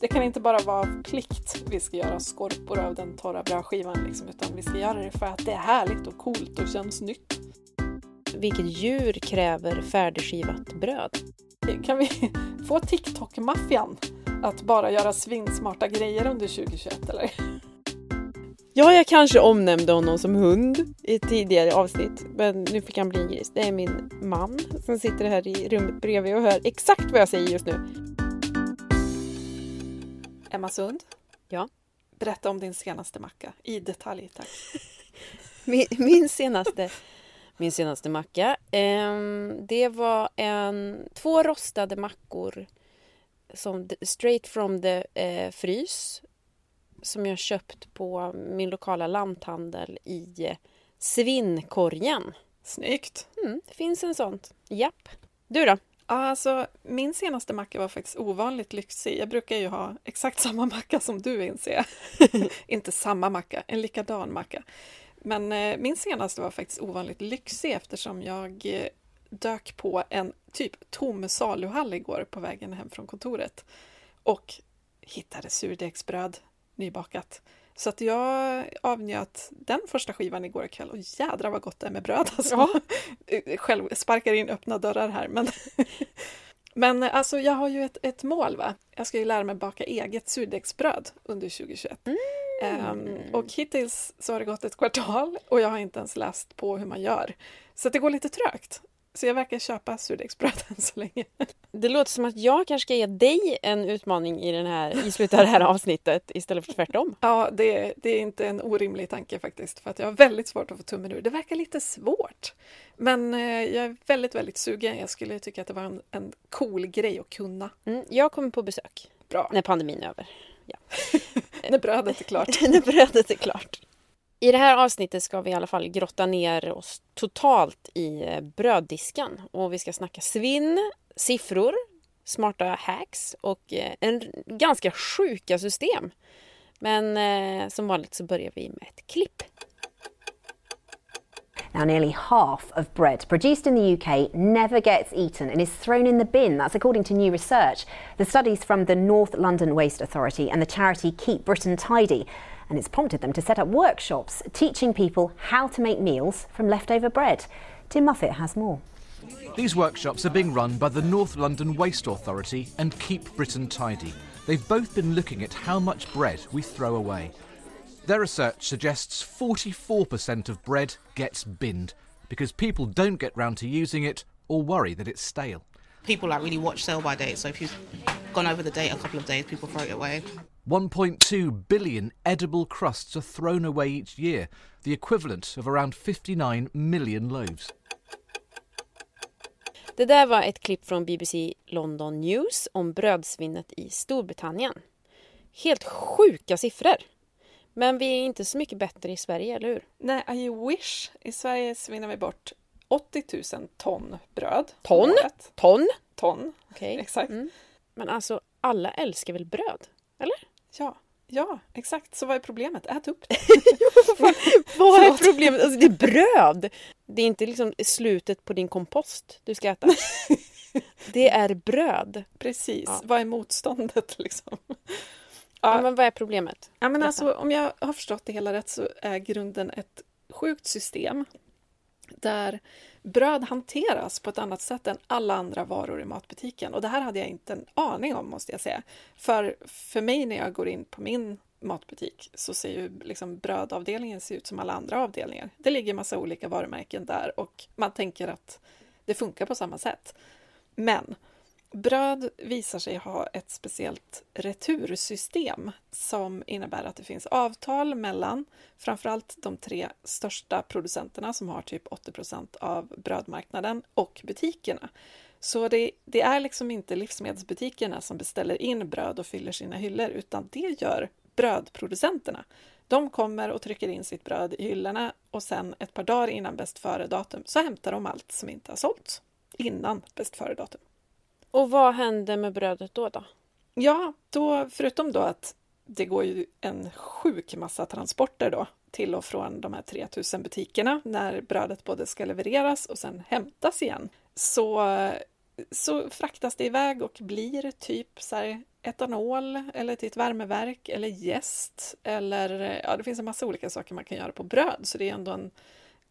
Det kan inte bara vara plikt vi ska göra skorpor av den torra brödskivan liksom, utan vi ska göra det för att det är härligt och coolt och känns nytt. Vilket djur kräver färdigskivat bröd? Kan vi få TikTok-maffian att bara göra svinsmarta grejer under 2021 eller? Ja, jag kanske omnämnde honom som hund i ett tidigare avsnitt, men nu fick han bli en gris. Det är min man som sitter här i rummet bredvid och hör exakt vad jag säger just nu. Emma Sund, Ja. berätta om din senaste macka i detalj tack. Min, min senaste min senaste macka. ehm, det var en, två rostade mackor som straight from the eh, frys som jag köpt på min lokala lanthandel i eh, Svinnkorgen. Snyggt! Mm, det finns en sånt. Japp. Du då? Ja, alltså, min senaste macka var faktiskt ovanligt lyxig. Jag brukar ju ha exakt samma macka som du inser jag. Inte samma macka, en likadan macka. Men eh, min senaste var faktiskt ovanligt lyxig eftersom jag eh, dök på en typ tom saluhall igår på vägen hem från kontoret och hittade surdegsbröd nybakat. Så att jag avnjöt den första skivan igår kväll och jädra vad gott det är med bröd alltså. Ja. Själv sparkar in öppna dörrar här men Men alltså jag har ju ett, ett mål va. Jag ska ju lära mig baka eget surdegsbröd under 2021. Ehm, och hittills så har det gått ett kvartal och jag har inte ens läst på hur man gör. Så det går lite trögt. Så jag verkar köpa surdegsbröd än så länge. Det låter som att jag kanske ska ge dig en utmaning i, den här, i slutet av det här avsnittet istället för tvärtom. Ja, det, det är inte en orimlig tanke faktiskt, för att jag har väldigt svårt att få tummen ur. Det verkar lite svårt, men eh, jag är väldigt, väldigt sugen. Jag skulle tycka att det var en, en cool grej att kunna. Mm, jag kommer på besök Bra, när pandemin är över. när brödet är klart. när brödet är klart. I det här avsnittet ska vi i alla fall grotta ner oss totalt i eh, bröddiskan och vi ska snacka svinn, siffror, smarta hacks och eh, en ganska sjuka system. Men eh, som vanligt så börjar vi med ett klipp. Now, nearly half of bread produced in the UK never gets eaten and is thrown in the bin. That's according to new research. The studies from the North London Waste Authority and the charity Keep Britain Tidy. And it's prompted them to set up workshops teaching people how to make meals from leftover bread. Tim Muffet has more. These workshops are being run by the North London Waste Authority and Keep Britain Tidy. They've both been looking at how much bread we throw away. Their research suggests 44% of bread gets binned because people don't get round to using it or worry that it's stale. people like really watch sell by date. So if you've gone over the date a couple of days, people throw it away. 1.2 billion edible crusts are thrown away each year, the equivalent of around 59 million loaves. Det där var ett klipp från BBC London News om brödsvinnet i Storbritannien. Helt sjuka siffror! Men vi är inte så mycket bättre i Sverige, eller hur? Nej, I wish. I Sverige svinnar vi bort 80 000 ton bröd. Ton? Ton? Ton, Okej. exakt. Mm. Men alltså, alla älskar väl bröd? Eller? Ja, ja, exakt. Så vad är problemet? Ät upp det. Vad är problemet? Alltså, det är bröd! Det är inte liksom slutet på din kompost du ska äta. Det är bröd. Precis. Ja. Vad är motståndet liksom? Ja. Men vad är problemet? Ja, men alltså, om jag har förstått det hela rätt så är grunden ett sjukt system där bröd hanteras på ett annat sätt än alla andra varor i matbutiken. Och det här hade jag inte en aning om måste jag säga. För, för mig när jag går in på min matbutik så ser ju liksom brödavdelningen se ut som alla andra avdelningar. Det ligger massa olika varumärken där och man tänker att det funkar på samma sätt. Men Bröd visar sig ha ett speciellt retursystem som innebär att det finns avtal mellan framförallt de tre största producenterna som har typ 80% av brödmarknaden och butikerna. Så det, det är liksom inte livsmedelsbutikerna som beställer in bröd och fyller sina hyllor utan det gör brödproducenterna. De kommer och trycker in sitt bröd i hyllorna och sen ett par dagar innan bäst före-datum så hämtar de allt som inte har sålts innan bäst före-datum. Och vad händer med brödet då? då? Ja, då, förutom då att det går ju en sjuk massa transporter då till och från de här 3000 butikerna när brödet både ska levereras och sen hämtas igen. Så, så fraktas det iväg och blir typ så här etanol eller till ett värmeverk eller jäst eller ja, det finns en massa olika saker man kan göra på bröd så det är ändå en,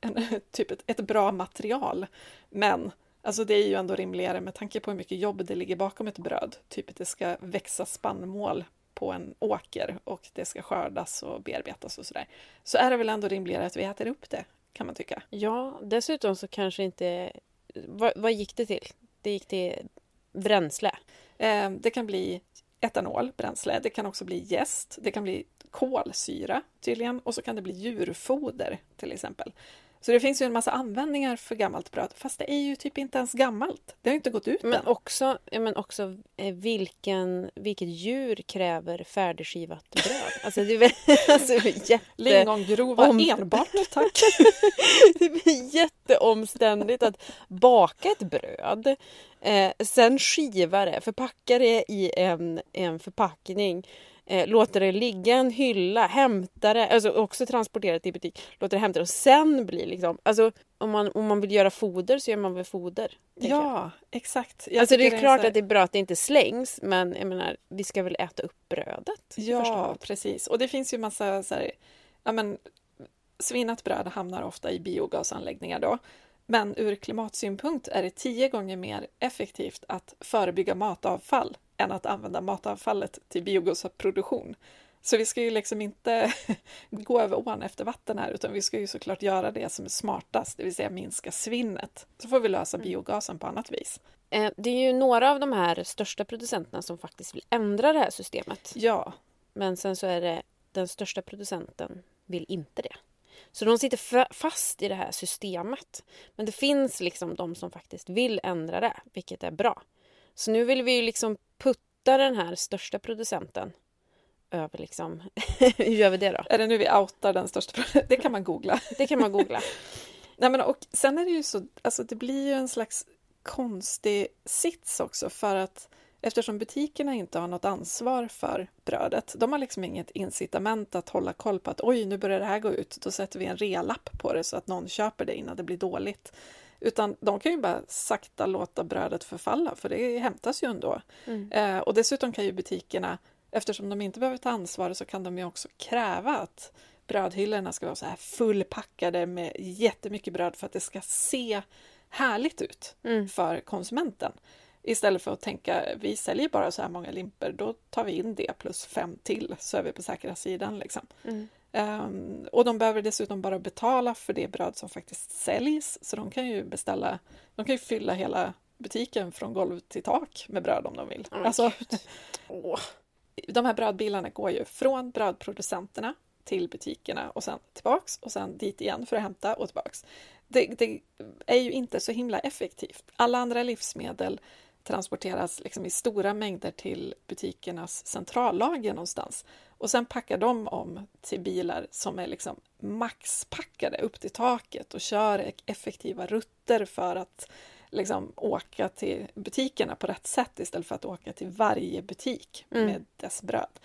en typ ett, ett bra material. Men Alltså det är ju ändå rimligare med tanke på hur mycket jobb det ligger bakom ett bröd. Typ att det ska växa spannmål på en åker och det ska skördas och bearbetas och sådär. Så är det väl ändå rimligare att vi äter upp det, kan man tycka. Ja, dessutom så kanske inte... Vad, vad gick det till? Det gick till bränsle. Eh, det kan bli etanol, bränsle. Det kan också bli jäst. Det kan bli kolsyra tydligen och så kan det bli djurfoder till exempel. Så det finns ju en massa användningar för gammalt bröd, fast det är ju typ inte ens gammalt. Det har inte gått ut Men än. också, ja, men också eh, vilken, vilket djur kräver färdigskivat bröd? Alltså det är alltså, jätte... Lingongrova om- enbart, tack. Det blir jätteomständigt att baka ett bröd, eh, sen skiva det, förpacka det i en, en förpackning, eh, låta det ligga en hylla, hämta det, alltså också transportera det till butik, låta det hämta det och sen blir liksom, alltså om man, om man vill göra foder så gör man väl foder. tänker jag. Ja, exakt. Jag Alltså det är klart här- att det är bra att det inte slängs men jag menar, vi ska väl äta upp brödet? Ja, precis. Och det finns ju massa så här, ja men svinnat bröd hamnar ofta i biogasanläggningar då. Men ur klimatsynpunkt är det tio gånger mer effektivt att förebygga matavfall än att använda matavfallet till biogasproduktion. Så vi ska ju liksom inte gå över ån efter vatten här, utan vi ska ju såklart göra det som är smartast, det vill säga minska svinnet. Så får vi lösa biogasen på annat vis. Eh, Det är ju några av de här största producenterna som faktiskt vill ändra det här systemet. Ja, Men sen så är det den största producenten vill inte det. Så de sitter fa- fast i det här systemet. Men det finns liksom de som faktiskt vill ändra det, vilket är bra. Så nu vill vi ju liksom putta den här största producenten över liksom... Hur gör vi det då? är det nu vi outar den största? Det kan man googla. Det kan man googla. Nej, men och sen är det ju så, alltså det blir ju en slags konstig sits också för att eftersom butikerna inte har något ansvar för brödet, de har liksom inget incitament att hålla koll på att oj, nu börjar det här gå ut, då sätter vi en relapp på det så att någon köper det innan det blir dåligt. Utan de kan ju bara sakta låta brödet förfalla, för det hämtas ju ändå. Mm. Eh, och dessutom kan ju butikerna, eftersom de inte behöver ta ansvar, så kan de ju också kräva att brödhyllorna ska vara så här fullpackade med jättemycket bröd för att det ska se härligt ut Mm. för konsumenten. Istället för att tänka, vi säljer bara så här många limper, då tar vi in det plus fem till så är vi på säkra sidan. Liksom. Mm. Ehm, och de behöver dessutom bara betala för det bröd som faktiskt säljs, så de kan ju beställa, de kan ju fylla hela butiken från golv till tak med bröd om de vill. Oh, alltså, Åh. de här brödbilarna går ju från brödproducenterna till butikerna och sen tillbaks och sen dit igen för att hämta och tillbaks. Det, det är ju inte så himla effektivt. Alla andra livsmedel transporteras liksom i stora mängder till butikernas centrallager någonstans och sen packar de om till bilar som är liksom maxpackade upp till taket och kör effektiva rutter för att liksom åka till butikerna på rätt sätt istället för att åka till varje butik Mm. med dess bröd.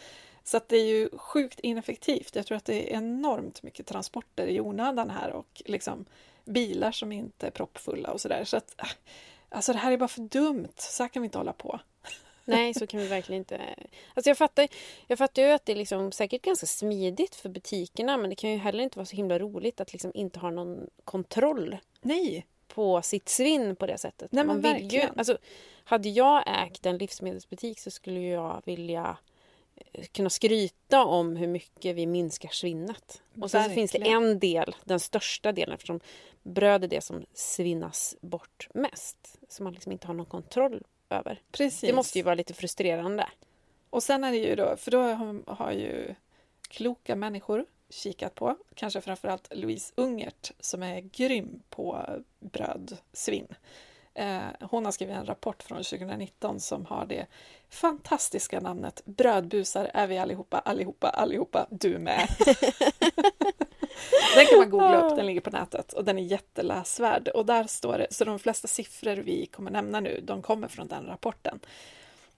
Så det är ju sjukt ineffektivt. Jag tror att det är enormt mycket transporter i onödan här och liksom bilar som inte är proppfulla och sådär. Så att, äh, alltså det här är bara för dumt. Så här kan vi inte hålla på. Nej, så kan vi verkligen inte... Alltså jag fattar, jag fattar ju att det är liksom säkert ganska smidigt för butikerna men det kan ju heller inte vara så himla roligt att liksom inte ha någon kontroll Nej, på sitt svinn på det sättet. Nej, men Man vill ju, verkligen. alltså, hade jag ägt en livsmedelsbutik så skulle jag vilja eh, kunna skryta om hur mycket vi minskar svinnet. Och sen så finns det Verkligen. en del, den största delen eftersom bröd är det som svinnas bort mest. Som man liksom inte har någon kontroll över. precis. Det måste ju vara lite frustrerande. Och sen är det ju då, för då har, har ju kloka människor kikat på, kanske framförallt Louise Ungert som är grym på brödsvinn. Eh, hon har skrivit en rapport från 2019 som har det fantastiska namnet Brödbusar är vi allihopa, allihopa, allihopa, du med. den kan man googla upp, den ligger på nätet och den är jätteläsvärd. Och där står det, så de flesta siffror vi kommer nämna nu, de kommer från den rapporten.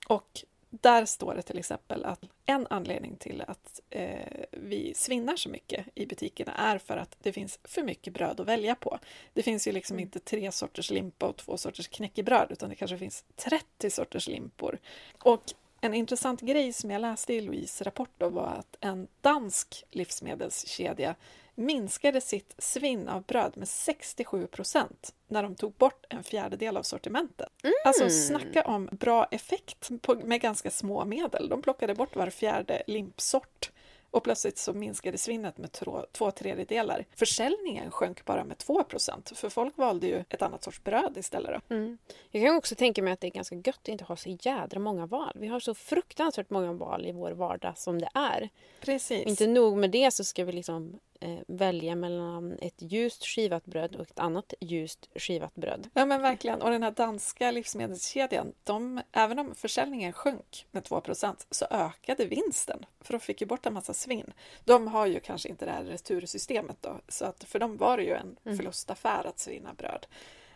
Och där står det till exempel att en anledning till att eh, vi svinnar så mycket i butikerna är för att det finns för mycket bröd att välja på. Det finns ju liksom inte tre sorters limpa och två sorters knäckebröd utan det kanske finns 30 sorters limpor. Och En intressant grej som jag läste i Louise rapport var att en dansk livsmedelskedja minskade sitt svinn av bröd med 67 procent när de tog bort en fjärdedel av sortimentet. Alltså snacka om bra effekt på, med ganska små medel. De plockade bort var fjärde limpsort och plötsligt så minskade svinnet med två, två tredjedelar. Försäljningen sjönk bara med 2 procent för folk valde ju ett annat sorts bröd istället. Då. Mm. Jag kan också tänka mig att det är ganska gött att inte ha så jädra många val. Vi har så fruktansvärt många val i vår vardag som det är. Precis. Inte nog med det så ska vi liksom välja mellan ett ljust skivat bröd och ett annat ljust skivat bröd. Ja men verkligen. Och den här danska livsmedelskedjan, de, även om försäljningen sjönk med 2% så ökade vinsten. För de fick ju bort en massa svinn. De har ju kanske inte det här retursystemet då, så att för dem var det ju en Mm. förlustaffär att svinna bröd.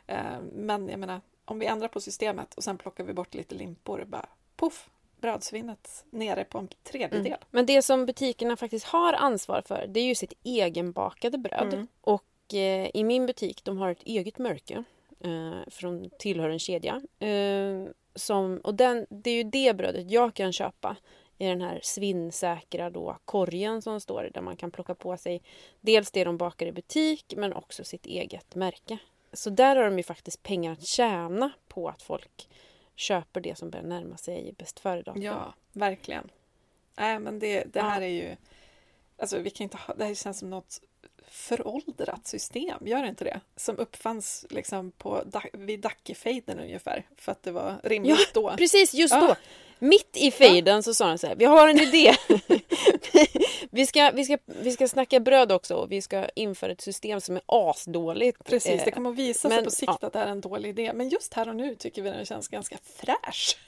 Eh, Men jag menar, om vi ändrar på systemet och sen plockar vi bort lite limpor, bara poff, brödsvinnet nere på en tredjedel. Mm. Men det som butikerna faktiskt har ansvar för det är ju sitt egenbakade bröd. Mm. Och eh, i min butik de har ett eget märke eh, för de tillhör en kedja. Eh, som, och den, det är ju det brödet jag kan köpa i den här svinnsäkra då, korgen som står där man kan plocka på sig dels det de bakar i butik men också sitt eget märke. Så där har de ju faktiskt pengar att tjäna på att folk köper det som börjar närma sig bäst före-datum. Ja, verkligen. Nej, men det, det här Ja. är ju... Alltså, vi kan inte ha, det här känns som något föråldrat system, gör det inte det? Som uppfanns liksom på, vid Dackefejden ungefär, för att det var rimligt då. Precis, just Ja. då. Mitt i fejden så sa han så här, vi har en idé. vi, ska, vi, ska, vi ska snacka bröd också och vi ska införa ett system som är asdåligt. Precis, det Eh, kommer att visa sig men, på sikt ja. att det här är en dålig idé. Men just här och nu tycker vi den känns ganska fräsch.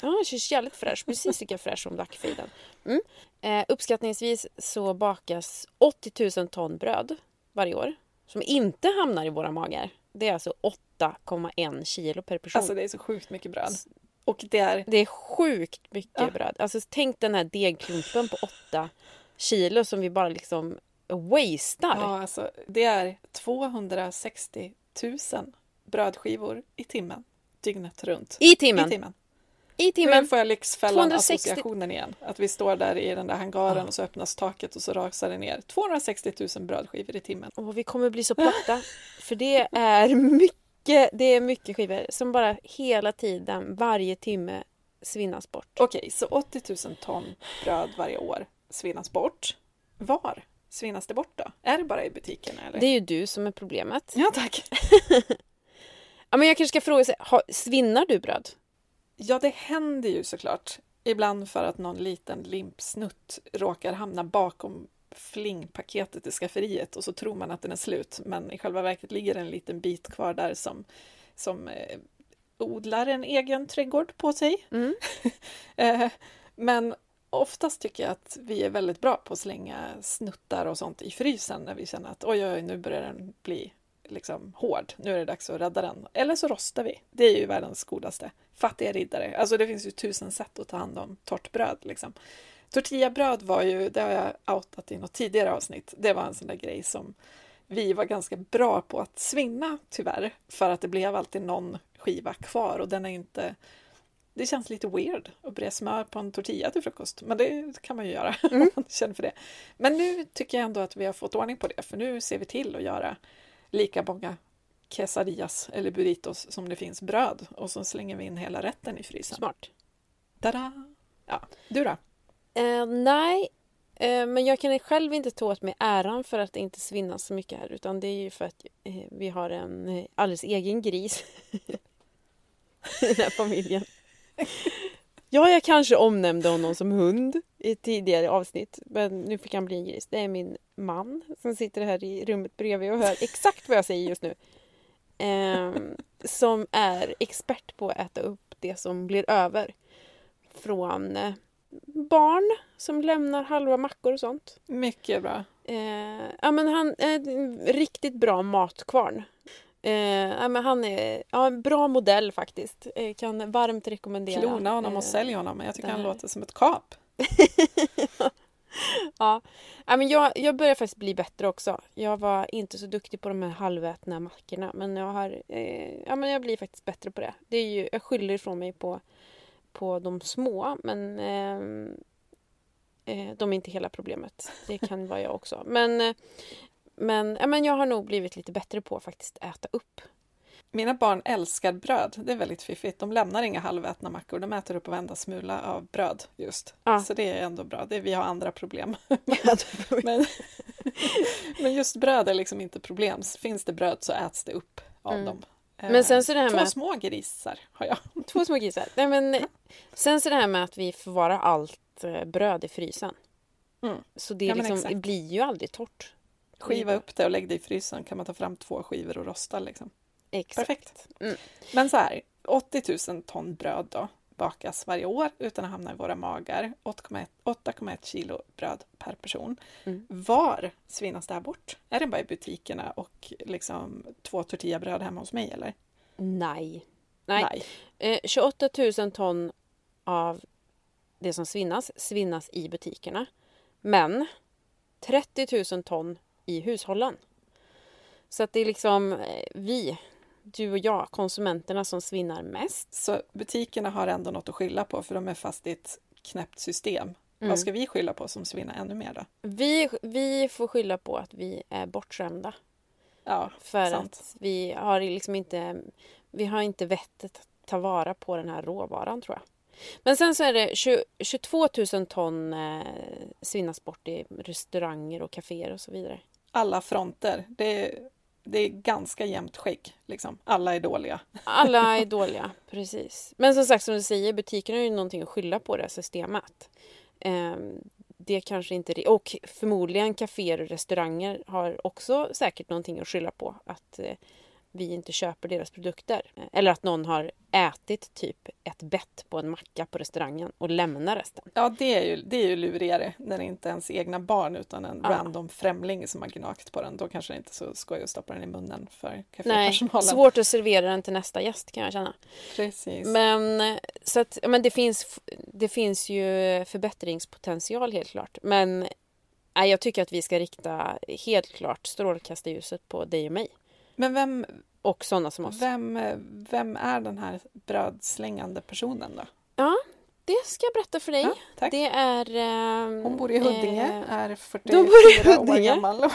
Ja, det känns jävligt fräsch. Precis lika fräsch som lackfejden. Mm. Eh, uppskattningsvis så bakas 80 000 ton bröd varje år. Som inte hamnar i våra magar. Det är alltså 8,1 kilo per person. Alltså det är så sjukt mycket bröd. Och det är... Det är sjukt mycket Ja. bröd. Alltså tänk den här degklumpen på 8 kilo som vi bara liksom wastear. Ja, alltså, det är 260 000 brödskivor i timmen. Dygnet runt. I timmen. I timmen. I timmen. får jag 260 Lyxfällan-associationen igen. Att vi står där i den där hangaren Ja. och så öppnas taket och så rasar det ner. 260 000 brödskivor i timmen. Och vi kommer bli så platta. för det är mycket, det är mycket skivor som bara hela tiden, varje timme svinnas bort. Okej, så 80 000 ton bröd varje år svinnas bort. Var svinnas det bort då? Är det bara i butikerna eller? Det är ju du som är problemet. Ja, tack. Ja, men jag kanske ska fråga, här, har- svinnar du bröd? Ja, det händer ju såklart. Ibland för att någon liten limpsnutt råkar hamna bakom flingpaketet i skafferiet och så tror man att den är slut. Men i själva verket ligger en liten bit kvar där som, som eh, odlar en egen trädgård på sig. Mm. Eh, Men oftast tycker jag att vi är väldigt bra på att slänga snuttar och sånt i frysen när vi känner att oj, oj, nu börjar den bli liksom hård. Nu är det dags att rädda den. Eller så rostar vi. Det är ju världens godaste. Fattiga riddare. Alltså det finns ju tusen sätt att ta hand om torrt bröd. Liksom. Tortillabröd var ju, det har jag outat i något tidigare avsnitt, det var en sån där grej som vi var ganska bra på att svinna tyvärr. För att det blev alltid någon skiva kvar och den är inte det känns lite weird att bre smör på en tortilla till frukost. Men det kan man ju göra om man känner för det. Men nu tycker jag ändå att vi har fått ordning på det. För nu ser vi till att göra lika många quesadillas eller burritos som det finns bröd. Och så slänger vi in hela rätten i frysen. Smart. Tada! Ja, du då? Eh, nej, eh, men jag kan själv inte ta åt mig äran för att det inte svinnas så mycket här. Utan det är ju för att eh, vi har en eh, alldeles egen gris i den här familjen. Ja, jag kanske omnämnde honom som hund i ett tidigare avsnitt. Men nu fick han bli en gris. Det är min man som sitter här i rummet bredvid och hör exakt vad jag säger just nu. Eh, som är expert på att äta upp det som blir över. Från eh, barn som lämnar halva mackor och sånt. Mycket bra. Eh, ja, men han är en riktigt bra matkvarn. Eh, ja, men han är ja, en bra modell faktiskt. Eh, kan varmt rekommendera. Klona honom och eh, sälj honom. Jag tycker han låter som ett kap. Ja, ja men jag, jag börjar faktiskt bli bättre också. Jag var inte så duktig på de här halvätna mackorna men jag har eh, ja men jag blir faktiskt bättre på det. Det är ju, jag skyller ifrån mig på, på de små men ehm, eh, de är inte hela problemet. Det kan vara jag också. Men, eh, men, ja, men jag har nog blivit lite bättre på att faktiskt äta upp. Mina barn älskar bröd. Det är väldigt fiffigt. De lämnar inga halvätna mackor. De äter upp varenda smula av bröd just. Ja. Så det är ändå bra. Det, vi har andra problem. men, men just bröd är liksom inte problem. Finns det bröd så äts det upp av Mm. dem. Men sen så det här Två med- små grisar har jag. Två små grisar. Nej, men, sen så det här med att vi förvarar allt eh, bröd i frysen. Mm. Så det, Ja, liksom, det blir ju aldrig torrt. Skiva upp det och lägg det i frysen. kan man ta fram två skivor och rosta. Liksom. Perfekt. Mm. Men så här, 80 000 ton bröd då bakas varje år utan att hamna i våra magar. 8,1 8,1 kilo bröd per person. Mm. Var svinnas det här bort? Är det bara i butikerna och liksom två tortillabröd hemma hos mig eller? Nej. Nej. Eh, 28 000 ton av det som svinnas, svinnas i butikerna. Men 30 000 ton i hushållen. Så att det är liksom eh, vi, du och jag, konsumenterna som svinnar mest. Så butikerna har ändå något att skylla på för de är fast i ett knäppt system. Mm. Vad ska vi skylla på som svinnar ännu mer då? Vi, vi får skylla på att vi är bortskämda. Ja, För sant. att vi har liksom inte, vi har inte vettet att ta vara på den här råvaran tror jag. Men sen så är det 20, 22 000 ton eh, svinnas bort i restauranger och kaféer och så vidare. Alla fronter. Det är, det är ganska jämnt skägg. Liksom. Alla är dåliga. Alla är dåliga, precis. Men som sagt, som du säger, butikerna har ju någonting att skylla på det här systemet. Ehm, det kanske inte... Och förmodligen kaféer och restauranger har också säkert någonting att skylla på. Att eh, vi inte köper deras produkter. Eller att någon har ätit typ ett bett på en macka på restaurangen och lämnar resten. Ja, det är ju, det är ju lurigare när det inte är ens egna barn utan en Ja. random främling som har gnagt på den. Då kanske det inte är så skoj att stoppa den i munnen för Nej, kafépersonalen. svårt att servera den till nästa gäst kan jag känna. Precis. Men, så att, men det, finns, det finns ju förbättringspotential helt klart. Men nej, jag tycker att vi ska rikta helt klart strålkastarljuset på dig och mig. Men vem, Och sådana som oss. vem, vem är den här brödslängande personen då? Ja, det ska jag berätta för dig. Ja, tack. Det är... ehm, Hon bor i Huddinge, eh, är bor i 44 år gammal.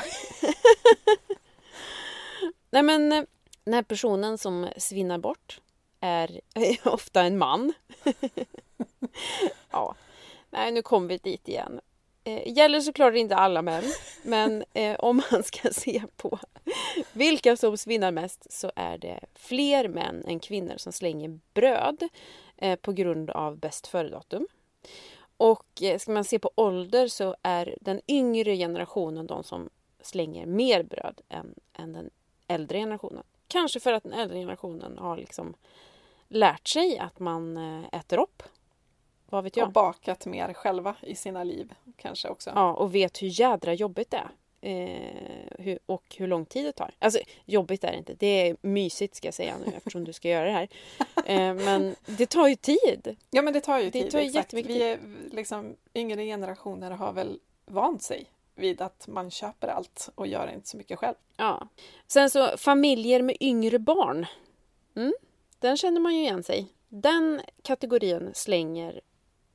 nej men eh, den här personen som svinnar bort är ofta en man. ja, nej nu kommer vi dit igen. Eh, gäller såklart inte alla män, men eh, om man ska se på vilka som svinnar mest så är det fler män än kvinnor som slänger bröd eh, på grund av bäst före-datum. Och eh, ska man se på ålder så är den yngre generationen de som slänger mer bröd än, än den äldre generationen. Kanske för att den äldre generationen har liksom lärt sig att man eh, äter upp. Vad vet jag? Och bakat mer själva i sina liv kanske också. Ja, och vet hur jädra jobbigt det är. Eh, hur, och hur lång tid det tar. Alltså jobbigt är det inte. Det är mysigt ska jag säga nu eftersom du ska göra det här. Eh, men det tar ju tid. Ja men det tar ju Det tid. tar ju jättemycket Vi är, liksom, yngre generationer har väl vant sig vid att man köper allt och gör inte så mycket själv. Ja. Sen så familjer med yngre barn. Mm, den känner man ju igen sig. Den kategorin slänger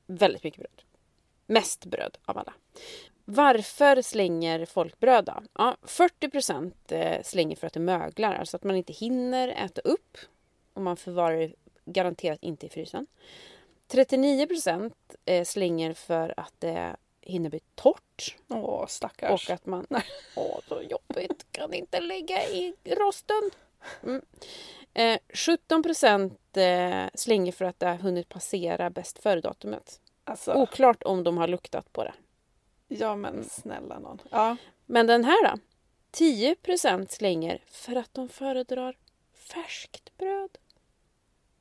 väldigt mycket bröd. Mest bröd av alla. Varför slänger folk bröd då? Ja, 40 procent eh, slänger för att det möglar, alltså att man inte hinner äta upp. Och man förvarar det garanterat inte i frysen. 39 procent eh, slänger för att det hinner bli torrt. Åh, stackars. Och att man... Åh, så jobbigt. Kan inte lägga i rosten. Mm. Eh, 17 procent eh, slänger för att det har hunnit passera bäst före-datumet. Alltså, Oklart om de har luktat på det. ja men snälla någon. Ja, Men den här då? 10 procent slänger för att de föredrar färskt bröd.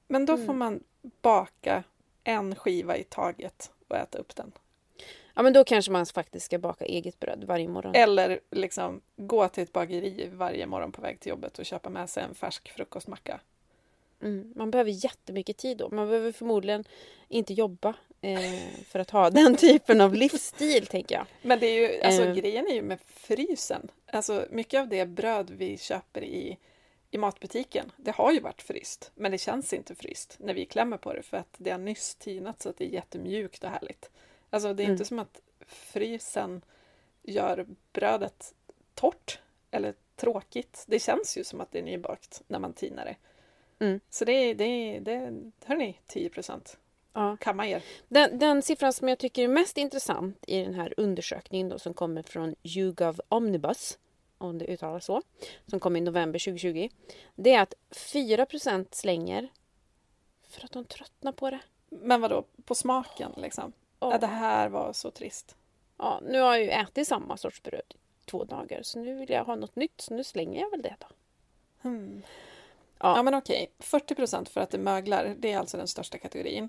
men då Mm. får man baka en skiva i taget och äta upp den. Ja, men då kanske man faktiskt ska baka eget bröd varje morgon. Eller liksom gå till ett bageri varje morgon på väg till jobbet och köpa med sig en färsk frukostmacka. Mm. Man behöver jättemycket tid då. Man behöver förmodligen inte jobba eh, för att ha den typen av livsstil, tänker jag. Men det är ju, alltså Eh. grejen är ju med frysen. Alltså mycket av det bröd vi köper i i matbutiken, det har ju varit fryst, men det känns inte fryst när vi klämmer på det för att det har nyss tinat så att det är jättemjukt och härligt. Alltså det är Mm. inte som att frysen gör brödet torrt eller tråkigt. Det känns ju som att det är nybakt när man tinar det. Mm. Så det är, det är, det är hörni, 10 procent. Ja. Kamma er. Den, den siffran som jag tycker är mest intressant i den här undersökningen då, som kommer från YouGov Omnibus, om det uttalas så, som kom i november 2020, det är att 4% slänger för att de tröttnar på det. Men vadå, på smaken liksom? Ja. Ja, det här var så trist. Ja, nu har jag ju ätit samma sorts bröd i två dagar så nu vill jag ha något nytt så nu slänger jag väl det då. Hmm. Ja. Ja. men okej, 40 procent för att det möglar, det är alltså den största kategorin.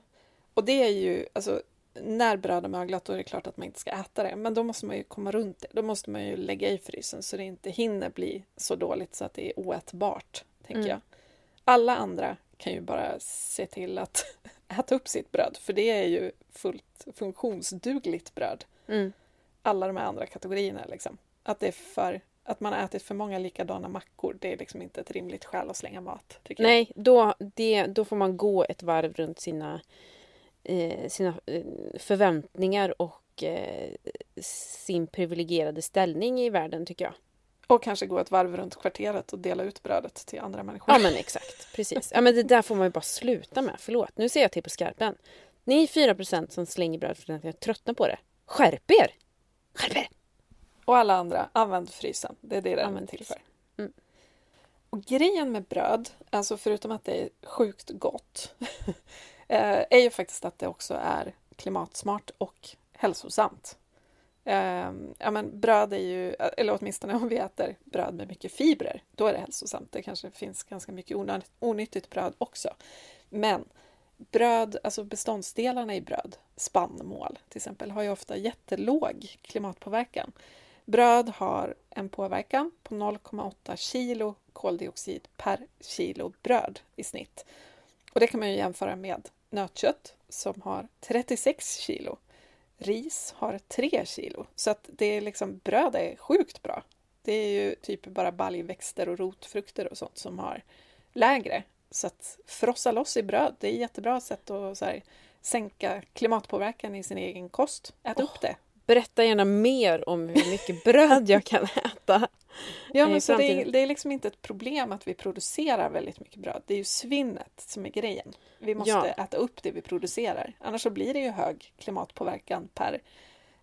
Och det är ju, alltså när bröd är möglat då är det klart att man inte ska äta det. Men då måste man ju komma runt det. Då måste man ju lägga i frysen så det inte hinner bli så dåligt så att det är oätbart, tänker Mm. jag. Alla andra kan ju bara se till att äta upp sitt bröd, för det är ju fullt funktionsdugligt bröd. Mm. Alla de här andra kategorierna liksom. Att det är för att man har ätit för många likadana mackor, det är liksom inte ett rimligt skäl att slänga mat. Nej, då, det, då får man gå ett varv runt sina, eh, sina eh, förväntningar och eh, sin privilegierade ställning i världen tycker jag. Och kanske gå ett varv runt kvarteret och dela ut brödet till andra människor. Ja men exakt, precis. Ja men det där får man ju bara sluta med. Förlåt, nu ser jag till på skarpen. Ni är 4% som slänger bröd för att jag tröttnar på det. Skärp er! Skärp er! Och alla andra, använd frysen. Det är det den är till för. Mm. Och grejen med bröd, alltså förutom att det är sjukt gott, eh, är ju faktiskt att det också är klimatsmart och hälsosamt. Eh, Ja, men bröd är ju, eller åtminstone om vi äter bröd med mycket fibrer, då är det hälsosamt. Det kanske finns ganska mycket onyttigt bröd också. Men bröd, alltså beståndsdelarna i bröd, spannmål till exempel, har ju ofta jättelåg klimatpåverkan. Bröd har en påverkan på 0,8 kilo koldioxid per kilo bröd i snitt. Och det kan man ju jämföra med nötkött som har 36 kilo. Ris har 3 kilo. Så att det är liksom, bröd är sjukt bra. Det är ju typ bara baljväxter och rotfrukter och sånt som har lägre. Så att frossa loss i bröd, det är ett jättebra sätt att så här, sänka klimatpåverkan i sin egen kost. Ät upp det. Berätta gärna mer om hur mycket bröd jag kan äta. Ja, men så det, är, det är liksom inte ett problem att vi producerar väldigt mycket bröd. Det är ju svinnet som är grejen. Vi måste Ja. äta upp det vi producerar. Annars så blir det ju hög klimatpåverkan per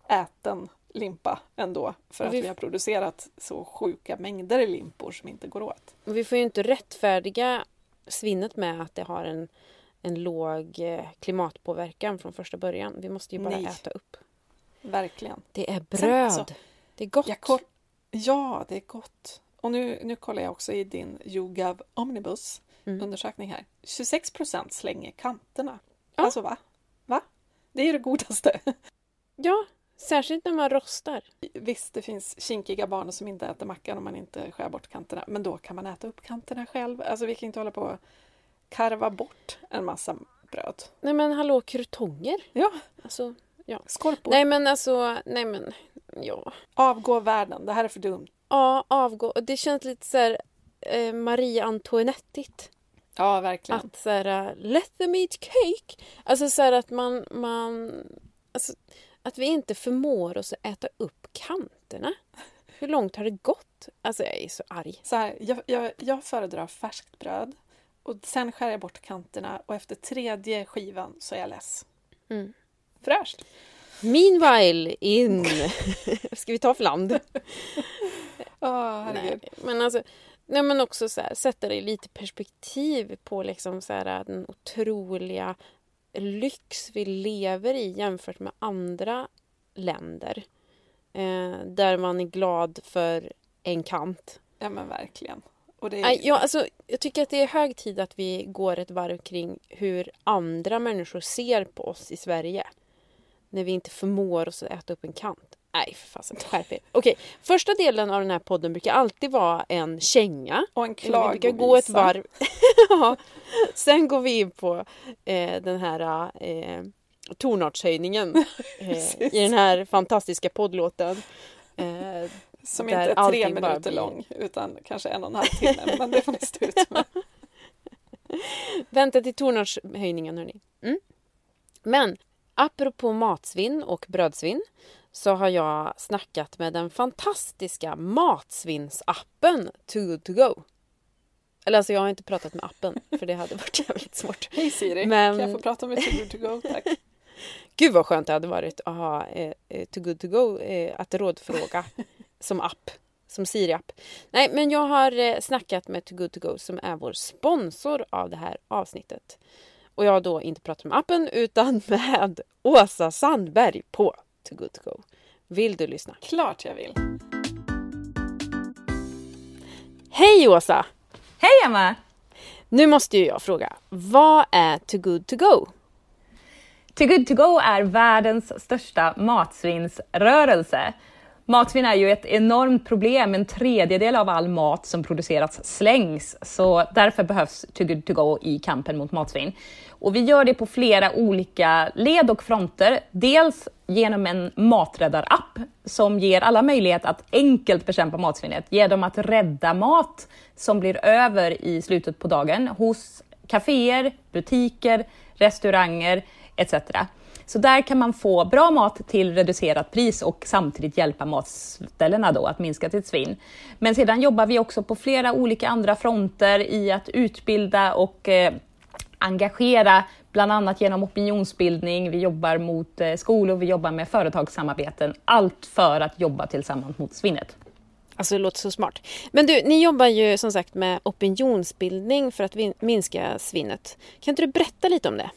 äten limpa ändå. För att vi- vi har producerat så sjuka mängder limpor som inte går åt. Och vi får ju inte rättfärdiga svinnet med att det har en, en låg eh, klimatpåverkan från första början. Vi måste ju bara Nej. äta upp. Verkligen. Det är bröd. alltså, det är gott. Jag ja, det är gott. Och nu, nu kollar jag också i din YouGov Omnibus Mm. undersökning här. 26 procent slänger kanterna. Ja. Alltså va? Va? Det är ju det godaste. Ja, särskilt när man rostar. Visst, det finns kinkiga barn som inte äter mackan om man inte skär bort kanterna. Men då kan man äta upp kanterna själv. Alltså vi kan inte hålla på och karva bort en massa bröd. Nej men hallå, krutonger. Ja, Alltså, skorpor. nej men alltså, nej men, ja. Avgå världen, det här är för dumt. Ja, avgå. Det känns lite så här eh, Marie Antoinettigt. Ja, verkligen. Att så här, uh, let them eat cake. Alltså så här att man, man alltså, att vi inte förmår oss att äta upp kanterna. Hur långt har det gått? Alltså jag är så arg. Så här, jag, jag, jag föredrar färskt bröd och sen skär jag bort kanterna och efter tredje skivan så är jag less. Mm. Fräscht! Meanwhile in... Ska vi ta Fland? Åh, herregud. Nej, men alltså, nej men också så här, sätta det i lite perspektiv på liksom så här, den otroliga lyx vi lever i jämfört med andra länder. Eh, där man är glad för en kant. Ja, men verkligen. Och det är, ja, alltså, jag tycker att det är hög tid att vi går ett varv kring hur andra människor ser på oss i Sverige. När vi inte förmår oss att äta upp en kant. Nej, för fasen, skärp er. Okej, första delen av den här podden brukar alltid vara en känga. och en Vi brukar klagovisa. gå ett varv. ja. Sen går vi in på eh, den här eh, tonartshöjningen eh, i den här fantastiska poddlåten. Eh, Som inte är tre minuter blir- lång utan kanske en och en halv timme. men det får ni stå ut med. Vänta till tonartshöjningen hörni. Mm. Men apropå matsvinn och brödsvinn så har jag snackat med den fantastiska matsvinnsappen Too Good To Go. Eller alltså jag har inte pratat med appen för det hade varit jävligt svårt. Hej Siri, Men- kan jag få prata med Too Good To Go? Tack. Gud vad skönt det hade varit att ha eh, eh, Too Good To Go eh, att rådfråga som app. Som Siri-app. Nej, men jag har eh, snackat med Too Good To Go som är vår sponsor av det här avsnittet. Och jag har då inte pratat med appen utan med Åsa Sandberg på Too Good To Go. Vill du lyssna? Klart jag vill. Hej Åsa! Hej Emma! Nu måste ju jag fråga, vad är Too Good To Go? Too Good To Go är världens största matsvinnsrörelse. Matsvinn är ju ett enormt problem. En tredjedel av all mat som produceras slängs, så därför behövs Too Good To Go i kampen mot matsvinn. Och vi gör det på flera olika led och fronter. Dels genom en maträddarapp som ger alla möjlighet att enkelt bekämpa matsvinnet genom att rädda mat som blir över i slutet på dagen hos kaféer, butiker, restauranger etc. Så där kan man få bra mat till reducerat pris och samtidigt hjälpa matställena då att minska sitt svinn. Men sedan jobbar vi också på flera olika andra fronter i att utbilda och eh, engagera, bland annat genom opinionsbildning. Vi jobbar mot eh, skolor, vi jobbar med företagssamarbeten. Allt för att jobba tillsammans mot svinnet. Alltså det låter så smart. Men du, ni jobbar ju som sagt med opinionsbildning för att minska svinnet. Kan inte du berätta lite om det?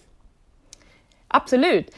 Absolut.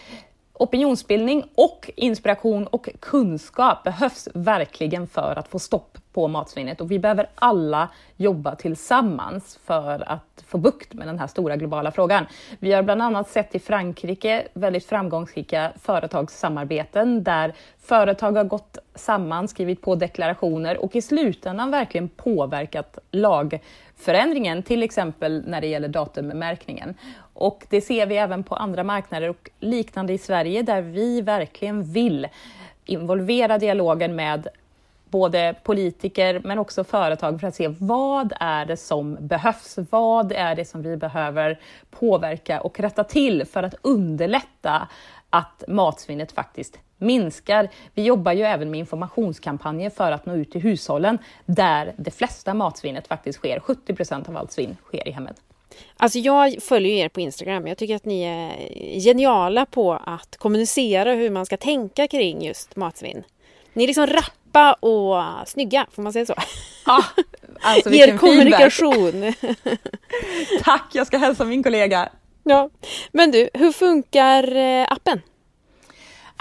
Opinionsbildning och inspiration och kunskap behövs verkligen för att få stopp på matsvinnet och vi behöver alla jobba tillsammans för att få bukt med den här stora globala frågan. Vi har bland annat sett i Frankrike väldigt framgångsrika företagssamarbeten där företag har gått samman, skrivit på deklarationer och i slutändan verkligen påverkat lagförändringen, till exempel när det gäller datummärkningen. Och det ser vi även på andra marknader och liknande i Sverige där vi verkligen vill involvera dialogen med både politiker men också företag för att se vad är det som behövs? Vad är det som vi behöver påverka och rätta till för att underlätta att matsvinnet faktiskt minskar. Vi jobbar ju även med informationskampanjer för att nå ut till hushållen där det flesta matsvinnet faktiskt sker. 70 procent av allt svinn sker i hemmet. Alltså jag följer er på Instagram. Jag tycker att ni är geniala på att kommunicera hur man ska tänka kring just matsvinn. Ni är liksom rappa och snygga, får man säga så? Ah, alltså er vilken feedback. kommunikation. Tack, jag ska hälsa min kollega. ja. Men du, hur funkar eh, appen?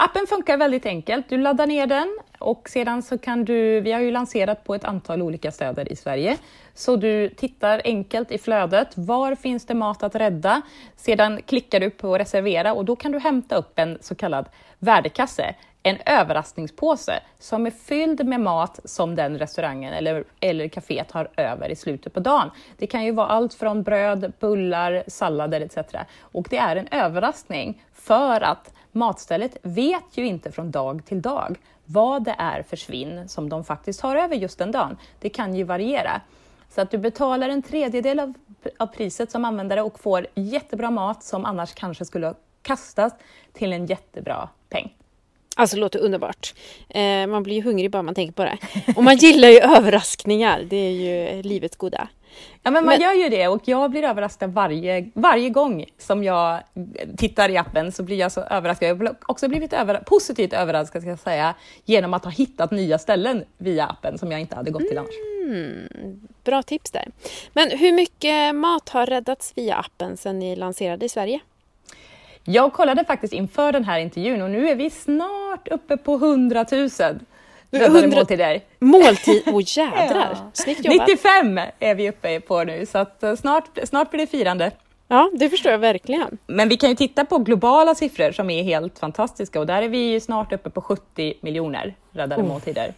Appen funkar väldigt enkelt. Du laddar ner den och sedan så kan du, vi har ju lanserat på ett antal olika städer i Sverige, så du tittar enkelt i flödet. Var finns det mat att rädda? Sedan klickar du på reservera och då kan du hämta upp en så kallad värdekasse, en överraskningspåse som är fylld med mat som den restaurangen eller, eller kaféet har över i slutet på dagen. Det kan ju vara allt från bröd, bullar, sallader etc. Och det är en överraskning för att matstället vet ju inte från dag till dag vad det är för svinn som de faktiskt har över just den dagen. Det kan ju variera. Så att du betalar en tredjedel av, av priset som användare och får jättebra mat som annars kanske skulle kastas till en jättebra peng. Alltså det låter underbart. Eh, man blir ju hungrig bara man tänker på det. Och man gillar ju överraskningar. Det är ju livets goda. Ja, men man Men- gör ju det och jag blir överraskad varje, varje gång som jag tittar i appen så blir jag så överraskad. Jag har också blivit över, positivt överraskad ska jag säga, genom att ha hittat nya ställen via appen som jag inte hade gått till annars. Bra tips där. Men hur mycket mat har räddats via appen sedan ni lanserade i Sverige? Jag kollade faktiskt inför den här intervjun och nu är vi snart uppe på 100 000 räddade 100 måltider. Måltid... Åh jädrar! Ja. Snyggt jobbat! 95 är vi uppe på nu så eh, snart, snart blir det firande. Ja, det förstår jag verkligen. Men vi kan ju titta på globala siffror som är helt fantastiska och där är vi ju snart uppe på 70 miljoner räddade måltider.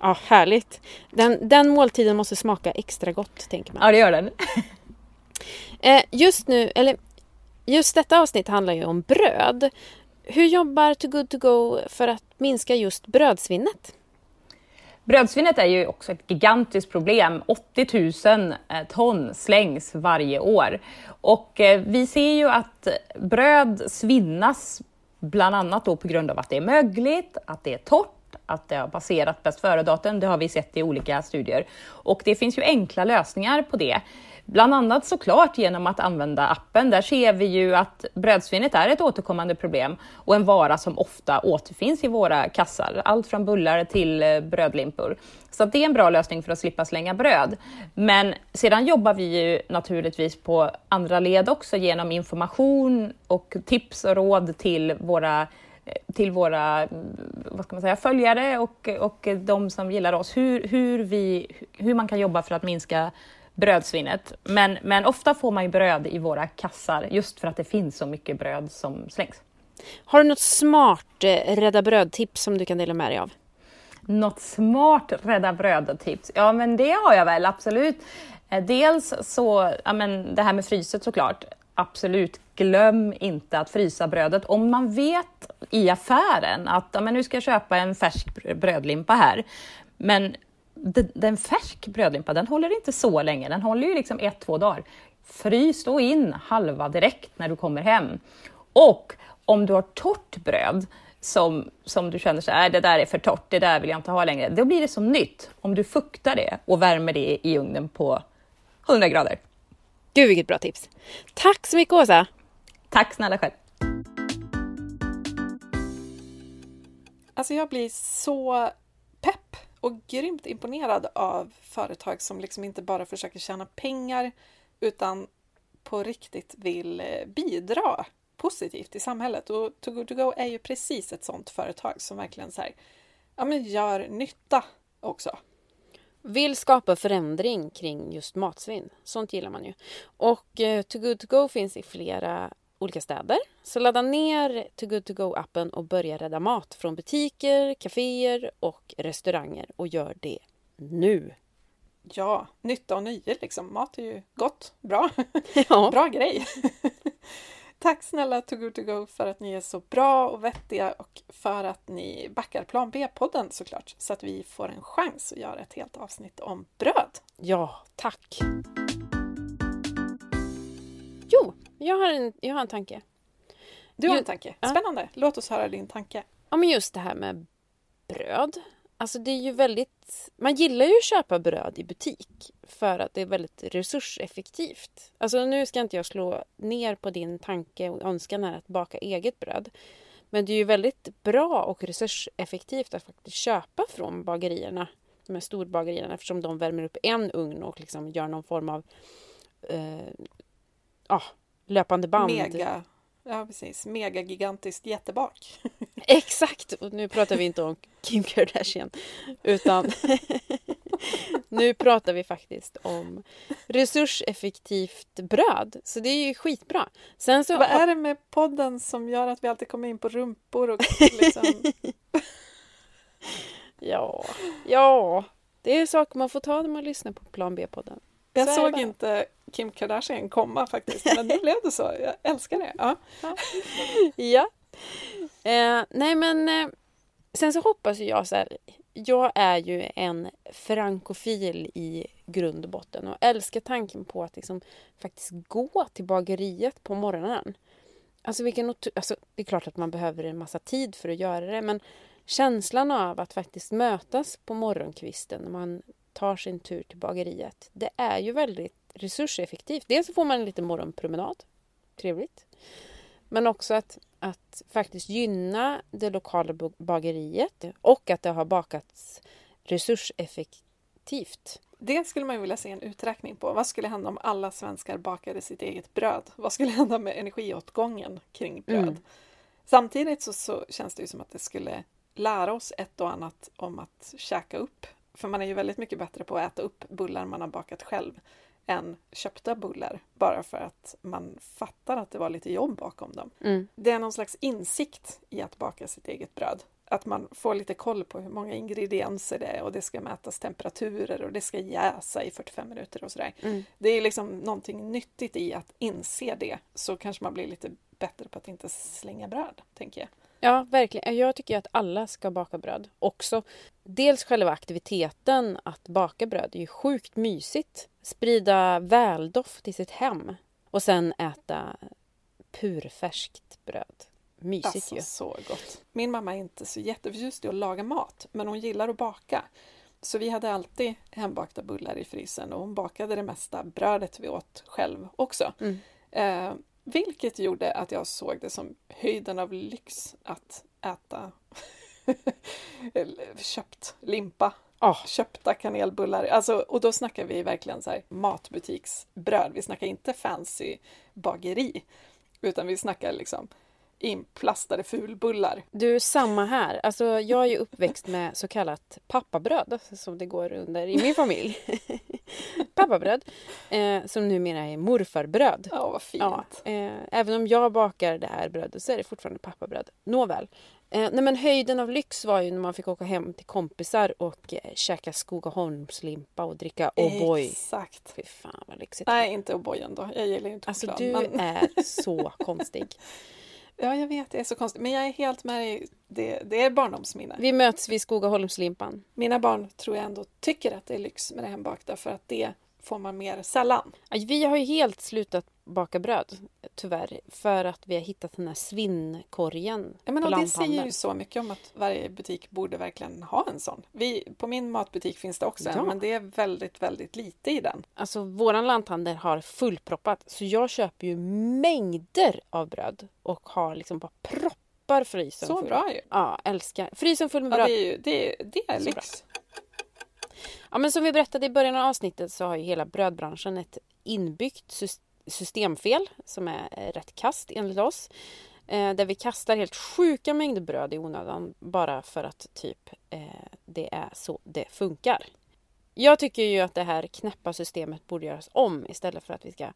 Ja, härligt. Den, den måltiden måste smaka extra gott, tänker man. Ja, det gör den. Eh, just nu, eller just detta avsnitt handlar ju om bröd. Hur jobbar Too Good To Go för att minska just brödsvinnet? Brödsvinnet är ju också ett gigantiskt problem. 80 000 eh, ton slängs varje år. Och eh, vi ser ju att bröd svinnas bland annat då på grund av att det är mögligt, att det är torrt, att det har passerat bäst före-datum. Det har vi sett i olika studier. Och det finns ju enkla lösningar på det. Bland annat såklart genom att använda appen. Där ser vi ju att brödsvinnet är ett återkommande problem och en vara som ofta återfinns i våra kassar. Allt från bullar till eh, brödlimpor. Så det är en bra lösning för att slippa slänga bröd. Men sedan jobbar vi ju naturligtvis på andra led också genom information och tips och råd till våra eh, till våra mm, vad ska man säga, följare och, och de som gillar oss, hur, hur, vi, hur man kan jobba för att minska brödsvinnet. Men, men ofta får man ju bröd i våra kassar just för att det finns så mycket bröd som slängs. Har du något smart eh, rädda bröd-tips som du kan dela med dig av? Något smart rädda bröd-tips? Ja, men det har jag väl absolut. Eh, dels så, ja men det här med fryset såklart. Absolut, glöm inte att frysa brödet. Om man vet i affären att ja, men nu ska jag köpa en färsk brödlimpa här, men den färsk brödlimpa, den håller inte så länge. Den håller ju liksom ett, två dagar. Frys då in halva direkt när du kommer hem. Och om du har torrt bröd som, som du känner så här, det där är för torrt, det där vill jag inte ha längre. Då blir det som nytt om du fuktar det och värmer det i ugnen på 100 grader. Gud vilket bra tips! Tack så mycket Åsa! Tack snälla själv! Alltså jag blir så och grymt imponerad av företag som liksom inte bara försöker tjäna pengar utan på riktigt vill eh, bidra positivt i samhället. Och To Good To Go är ju precis ett sådant företag som verkligen så här, ja, men gör nytta också. Vill skapa förändring kring just matsvinn. Sånt gillar man ju. Och eh, Too Good To Go finns i flera olika städer. Så ladda ner Too Good To Go-appen och börja rädda mat från butiker, kaféer och restauranger och gör det nu. Ja, nytta och nöje liksom. Mat är ju gott, bra, ja. bra grej. Tack snälla Too Good To Go för att ni är så bra och vettiga och för att ni backar Plan B-podden såklart så att vi får en chans att göra ett helt avsnitt om bröd. Ja, tack! Jo, jag har en, jag har en tanke. Du har en tanke? Spännande! Ja. Låt oss höra din tanke. Ja, men just det här med bröd. Alltså det är ju väldigt... Man gillar ju att köpa bröd i butik för att det är väldigt resurseffektivt. Alltså nu ska inte jag slå ner på din tanke och önskan här att baka eget bröd. Men det är ju väldigt bra och resurseffektivt att faktiskt köpa från bagerierna, de här storbagerierna, eftersom de värmer upp en ugn och liksom gör någon form av eh, ah, löpande band. Mega, ja precis, mega gigantiskt jättebak. Exakt, och nu pratar vi inte om Kim Kardashian utan nu pratar vi faktiskt om resurseffektivt bröd. Så det är ju skitbra. Sen så Vad är det med podden som gör att vi alltid kommer in på rumpor och liksom... ja, ja, det är saker man får ta när man lyssnar på Plan B-podden. Jag såg inte Kim Kardashian komma faktiskt, men nu blev det så. Jag älskar det. Ja. ja. Eh, nej men eh, sen så hoppas jag så här. Jag är ju en frankofil i grund och botten och älskar tanken på att liksom faktiskt gå till bageriet på morgonen. Alltså, vilken alltså, det är klart att man behöver en massa tid för att göra det men känslan av att faktiskt mötas på morgonkvisten när man tar sin tur till bageriet. Det är ju väldigt resurseffektivt. Dels så får man en liten morgonpromenad. Trevligt. Men också att, att faktiskt gynna det lokala bageriet och att det har bakats resurseffektivt. Det skulle man vilja se en uträkning på. Vad skulle hända om alla svenskar bakade sitt eget bröd? Vad skulle hända med energiåtgången kring bröd? Mm. Samtidigt så, så känns det ju som att det skulle lära oss ett och annat om att käka upp för man är ju väldigt mycket bättre på att äta upp bullar man har bakat själv än köpta bullar bara för att man fattar att det var lite jobb bakom dem. Mm. Det är någon slags insikt i att baka sitt eget bröd. Att man får lite koll på hur många ingredienser det är och det ska mätas temperaturer och det ska jäsa i 45 minuter och sådär. Mm. Det är liksom någonting nyttigt i att inse det så kanske man blir lite bättre på att inte slänga bröd, tänker jag. Ja, verkligen. Jag tycker att alla ska baka bröd. Också dels själva aktiviteten att baka bröd är ju sjukt mysigt. Sprida väldoft i sitt hem och sen äta purfärskt bröd. Mysigt Alltså ju. så gott. Min mamma är inte så jätteförtjust i att laga mat, men hon gillar att baka. Så vi hade alltid hembakta bullar i frysen och hon bakade det mesta brödet vi åt själv också. Mm. Vilket gjorde att jag såg det som höjden av lyx att äta köpt limpa. Ah. Köpta kanelbullar. Alltså, och då snackar vi verkligen så här matbutiksbröd. Vi snackar inte fancy bageri. Utan vi snackar liksom inplastade fulbullar. Du, samma här. Alltså, jag är ju uppväxt med så kallat pappabröd, som det går under i min familj. pappabröd, eh, som numera är morfarbröd. Ja, vad fint. Ja, eh, även om jag bakar det här brödet så är det fortfarande pappabröd. Nåväl. Eh, nej men höjden av lyx var ju när man fick åka hem till kompisar och eh, käka Skogaholmslimpa och dricka O'boy. Exakt. Fy fan vad lyxigt. Nej, inte O'boyen då. Jag gillar inte Alltså choklad. du men... är så konstig. Ja, jag vet, det är så konstigt. Men jag är helt med dig. Det, det är barndomsminne. Vi möts vid Skogaholmslimpan. Mina barn tror jag ändå tycker att det är lyx med det hembakta för att det får man mer sällan. Vi har ju helt slutat baka bröd, tyvärr, för att vi har hittat den här svinnkorgen Ja, men på det säger ju så mycket om att varje butik borde verkligen ha en sån. Vi, på min matbutik finns det också Ja. en, men det är väldigt, väldigt lite i den. Alltså våran lanthandel har fullproppat så jag köper ju mängder av bröd och har liksom bara proppar frysen Så full. bra ju! Ja, älskar. Frysen full med Ja, bröd. det är, ju, det, det är lyx. Ja, men som vi berättade i början av avsnittet så har ju hela brödbranschen ett inbyggt sys- systemfel som är eh, rätt kast enligt oss. Eh, där vi kastar helt sjuka mängder bröd i onödan bara för att typ eh, det är så det funkar. Jag tycker ju att det här knäppa systemet borde göras om istället för att vi ska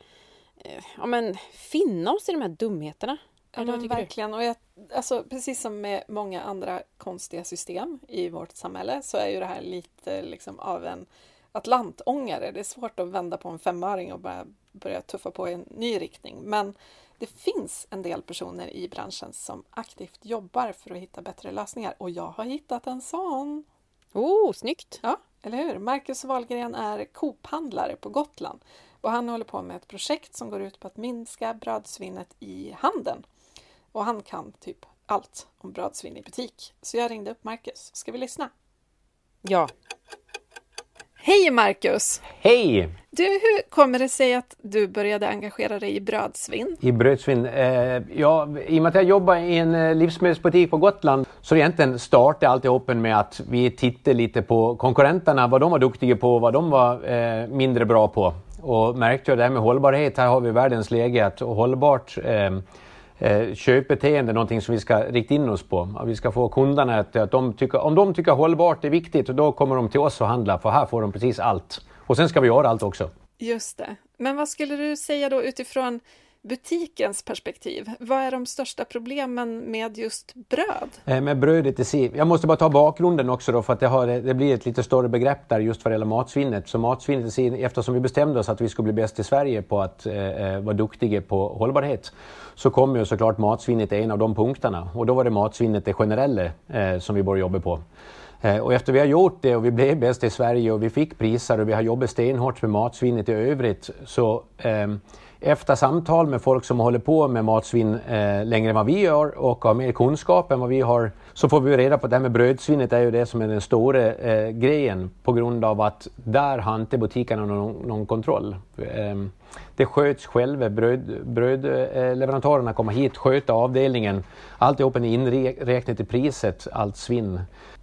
ja, men, finna oss i de här dumheterna. Ja, men du? verkligen. Och jag, alltså, precis som med många andra konstiga system i vårt samhälle så är ju det här lite liksom av en atlantångare. Det är svårt att vända på en femöring och bara börja tuffa på i en ny riktning. Men det finns en del personer i branschen som aktivt jobbar för att hitta bättre lösningar och jag har hittat en sån. Oh, snyggt! Ja, eller hur? Marcus Wahlgren är Coop-handlare på Gotland och han håller på med ett projekt som går ut på att minska brödsvinnet i handeln. Och han kan typ allt om brödsvinn i butik. Så jag ringde upp Marcus. Ska vi lyssna? Ja, Hej Marcus! Hej! Du, hur kommer det sig att du började engagera dig i brödsvinn? I brödsvinn. Eh, ja, I och med att jag jobbar i en eh, livsmedelsbutik på Gotland så egentligen startade alltihop med att vi tittade lite på konkurrenterna, vad de var duktiga på, vad de var eh, mindre bra på. Och märkte jag det här med hållbarhet, här har vi världens läge att hållbart eh, eh, köpbeteende någonting som vi ska rikta in oss på. Att vi ska få kunderna att, att de tycker, om de tycker hållbart är viktigt, då kommer de till oss och handlar för här får de precis allt. Och sen ska vi göra allt också. Just det. Men vad skulle du säga då utifrån butikens perspektiv? Vad är de största problemen med just bröd? Eh, Med brödet i sig. Jag måste bara ta bakgrunden också då för att det, har, det blir ett lite större begrepp där just vad det gäller matsvinnet. Så matsvinnet i sig, eftersom vi bestämde oss att vi skulle bli bäst i Sverige på att eh, eh vara duktiga på hållbarhet så kom ju såklart matsvinnet en av de punkterna och då var det matsvinnet det generella eh, som vi började jobba på. Eh, och efter vi har gjort det och vi blev bäst i Sverige och vi fick priser och vi har jobbat stenhårt med matsvinnet i övrigt så eh, efter samtal med folk som håller på med matsvinn eh, längre än vad vi gör och har mer kunskap än vad vi har så får vi reda på att det här med brödsvinnet är ju det som är den stora eh, grejen på grund av att där har inte butikerna någon, någon kontroll. Eh, det sköts själva. Brödleverantörerna bröd, eh, leverantörerna kommer hit, sköter avdelningen. Alltihop är inräknat i priset, allt svinn.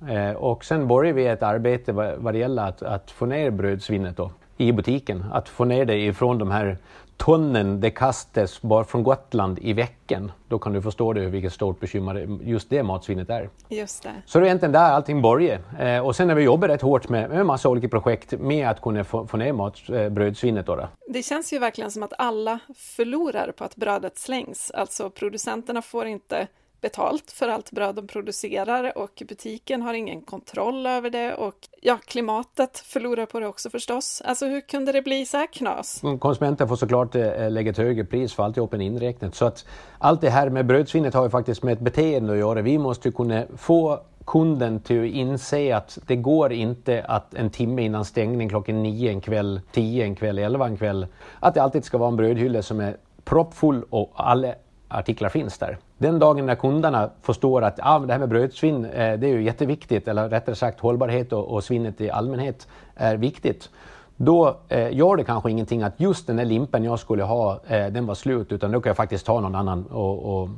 Eh, och sen börjar vi ett arbete vad, vad det gäller att, att få ner brödsvinnet då, i butiken. Att få ner det ifrån de här tonnen det kastas bara från Gotland i veckan. Då kan du förstå det, vilket stort bekymmer just det matsvinnet är. Just det. Så det är egentligen där allting börjar. Eh, och sen har vi jobbat rätt hårt med, med en massa olika projekt med att kunna få, få ner mat, eh, brödsvinnet. Då, då. Det känns ju verkligen som att alla förlorar på att brödet slängs. Alltså producenterna får inte betalt för allt bröd de producerar och butiken har ingen kontroll över det och ja, klimatet förlorar på det också förstås. Alltså hur kunde det bli så här knas? Konsumenten får såklart eh, lägga ett högre pris för alltihopen inräknat. Så att allt det här med brödsvinnet har ju faktiskt med ett beteende att göra. Vi måste kunna få kunden till att inse att det går inte att en timme innan stängning klockan nio en kväll, tio en kväll, elva en kväll, att det alltid ska vara en brödhylla som är proppfull och alla artiklar finns där. Den dagen när kunderna förstår att ah, det här med brödsvinn eh, det är ju jätteviktigt, eller rättare sagt hållbarhet och, och svinnet i allmänhet är viktigt. Då eh, gör det kanske ingenting att just den där limpen jag skulle ha, eh, den var slut, utan då kan jag faktiskt ta någon annan och, och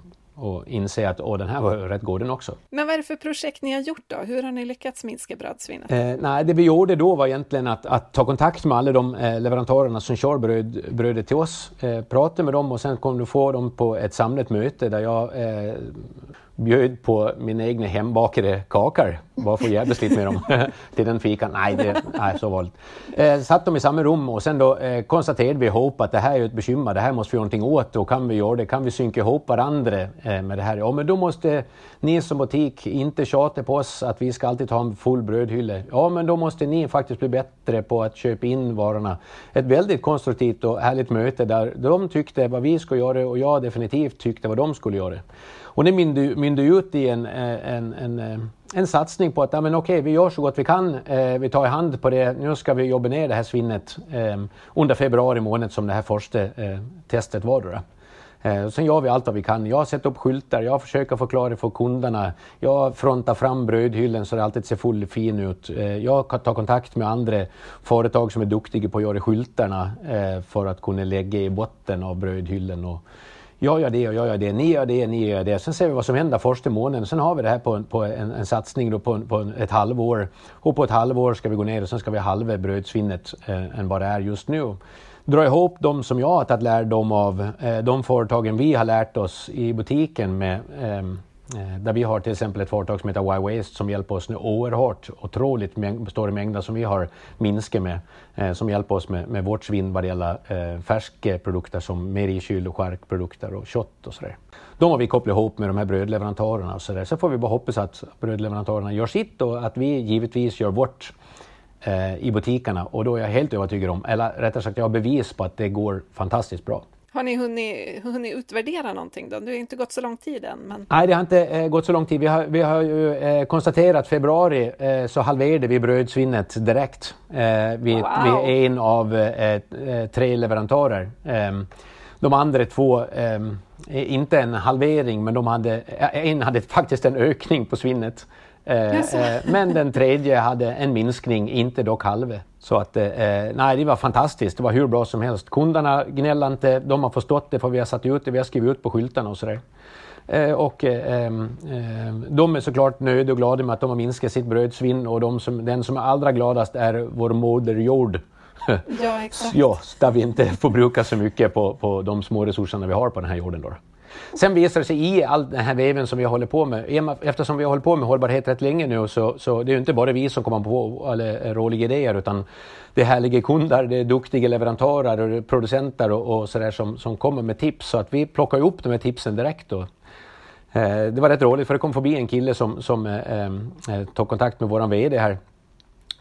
och inse att Åh, den här var rätt god den också. Men vad är det för projekt ni har gjort då? Hur har ni lyckats minska brödsvinnet? Eh, nej, det vi gjorde då var egentligen att, att ta kontakt med alla de eh, leverantörerna som kör bröd, brödet till oss, eh, prata med dem och sen kom du få dem på ett samlat möte där jag eh, bjöd på mina egna hembakade kakor. Bara för jävlas lite med dem till den fikan. Nej, det, nej så var det eh, Satt dem i samma rum och sen då eh, konstaterade vi ihop att det här är ett bekymmer. Det här måste vi göra någonting åt och kan vi göra det? Kan vi synka ihop varandra eh, med det här? Ja, men då måste ni som butik inte tjata på oss att vi ska alltid ha en full brödhylla. Ja, men då måste ni faktiskt bli bättre på att köpa in varorna. Ett väldigt konstruktivt och härligt möte där de tyckte vad vi skulle göra och jag definitivt tyckte vad de skulle göra. Och det mynde ut i en, eh, en, en, eh, en satsning på att ja, men okej, vi gör så gott vi kan. Eh, vi tar i hand på det. Nu ska vi jobba ner det här svinnet under februari månad som det här första testet var. Då. Sen gör vi allt vad vi kan. Jag sätter upp skyltar, jag försöker förklara för kunderna. Jag frontar fram brödhyllan så det alltid ser full fin ut. Jag tar kontakt med andra företag som är duktiga på att göra skyltarna för att kunna lägga i botten av brödhyllan. Och jag gör det och jag gör det, ni gör det, ni gör det. Sen ser vi vad som händer första månaden. Sen har vi det här på, en, på en, en satsning då på, på ett halvår. Och på ett halvår ska vi gå ner och sen ska vi halva brödsvinnet eh, än vad det är just nu. Dra ihop de som jag har tagit lärdom av, eh, de företagen vi har lärt oss i butiken med Eh, Eh, där vi har till exempel ett företag som heter Y-Waste som hjälper oss nu oerhört otroligt mäng stora mängder som vi har minskat med. Eh, som hjälper oss med, med vårt svinn vad det gäller eh, färska produkter som mejerikyl och charkprodukter och kött och sådär. De har vi kopplat ihop med de här brödleverantörerna och sådär. Så får vi bara hoppas att brödleverantörerna gör sitt och att vi givetvis gör vårt eh, i butikerna. Och då är jag helt övertygad om, eller rättare sagt jag har bevis på att det går fantastiskt bra. Har ni hunnit, hunnit utvärdera någonting då? Det har inte gått så lång tid än. Men... Nej, det har inte eh, gått så lång tid. Vi har, vi har ju eh, konstaterat februari eh, så halverade vi brödsvinnet direkt. Eh, vi, wow. vi är en av eh, eh, tre leverantörer. Ehm, de andra två, ehm, inte en halvering, men de hade, en hade faktiskt en ökning på svinnet. Yes. men den tredje hade en minskning, inte dock halva. Så att, eh, nej, det var fantastiskt. Det var hur bra som helst. Kunderna gnällde inte. De har förstått det för vi har satt ut det. Vi har skrivit ut på skyltarna och sådär. Eh, och eh, eh, de är såklart nöjda och glada med att de har minskat sitt brödsvinn och de som, den som är allra gladast är vår moder jord. Ja, exakt. ja, där vi inte får bruka så mycket på, på de små resurserna vi har på den här jorden. Då. Sen visar det sig i all den här veven som vi håller på med, eftersom vi har hållit på med hållbarhet rätt länge nu så, så det är ju inte bara vi som kommer på alla eh, roliga idéer utan det är härliga kunder, det är duktiga leverantörer och producenter och, och sådär som, som kommer med tips så att vi plockar upp de här tipsen direkt. Då. Eh, det var rätt roligt för det kom förbi en kille som, som eh, eh, eh tog kontakt med våran VD här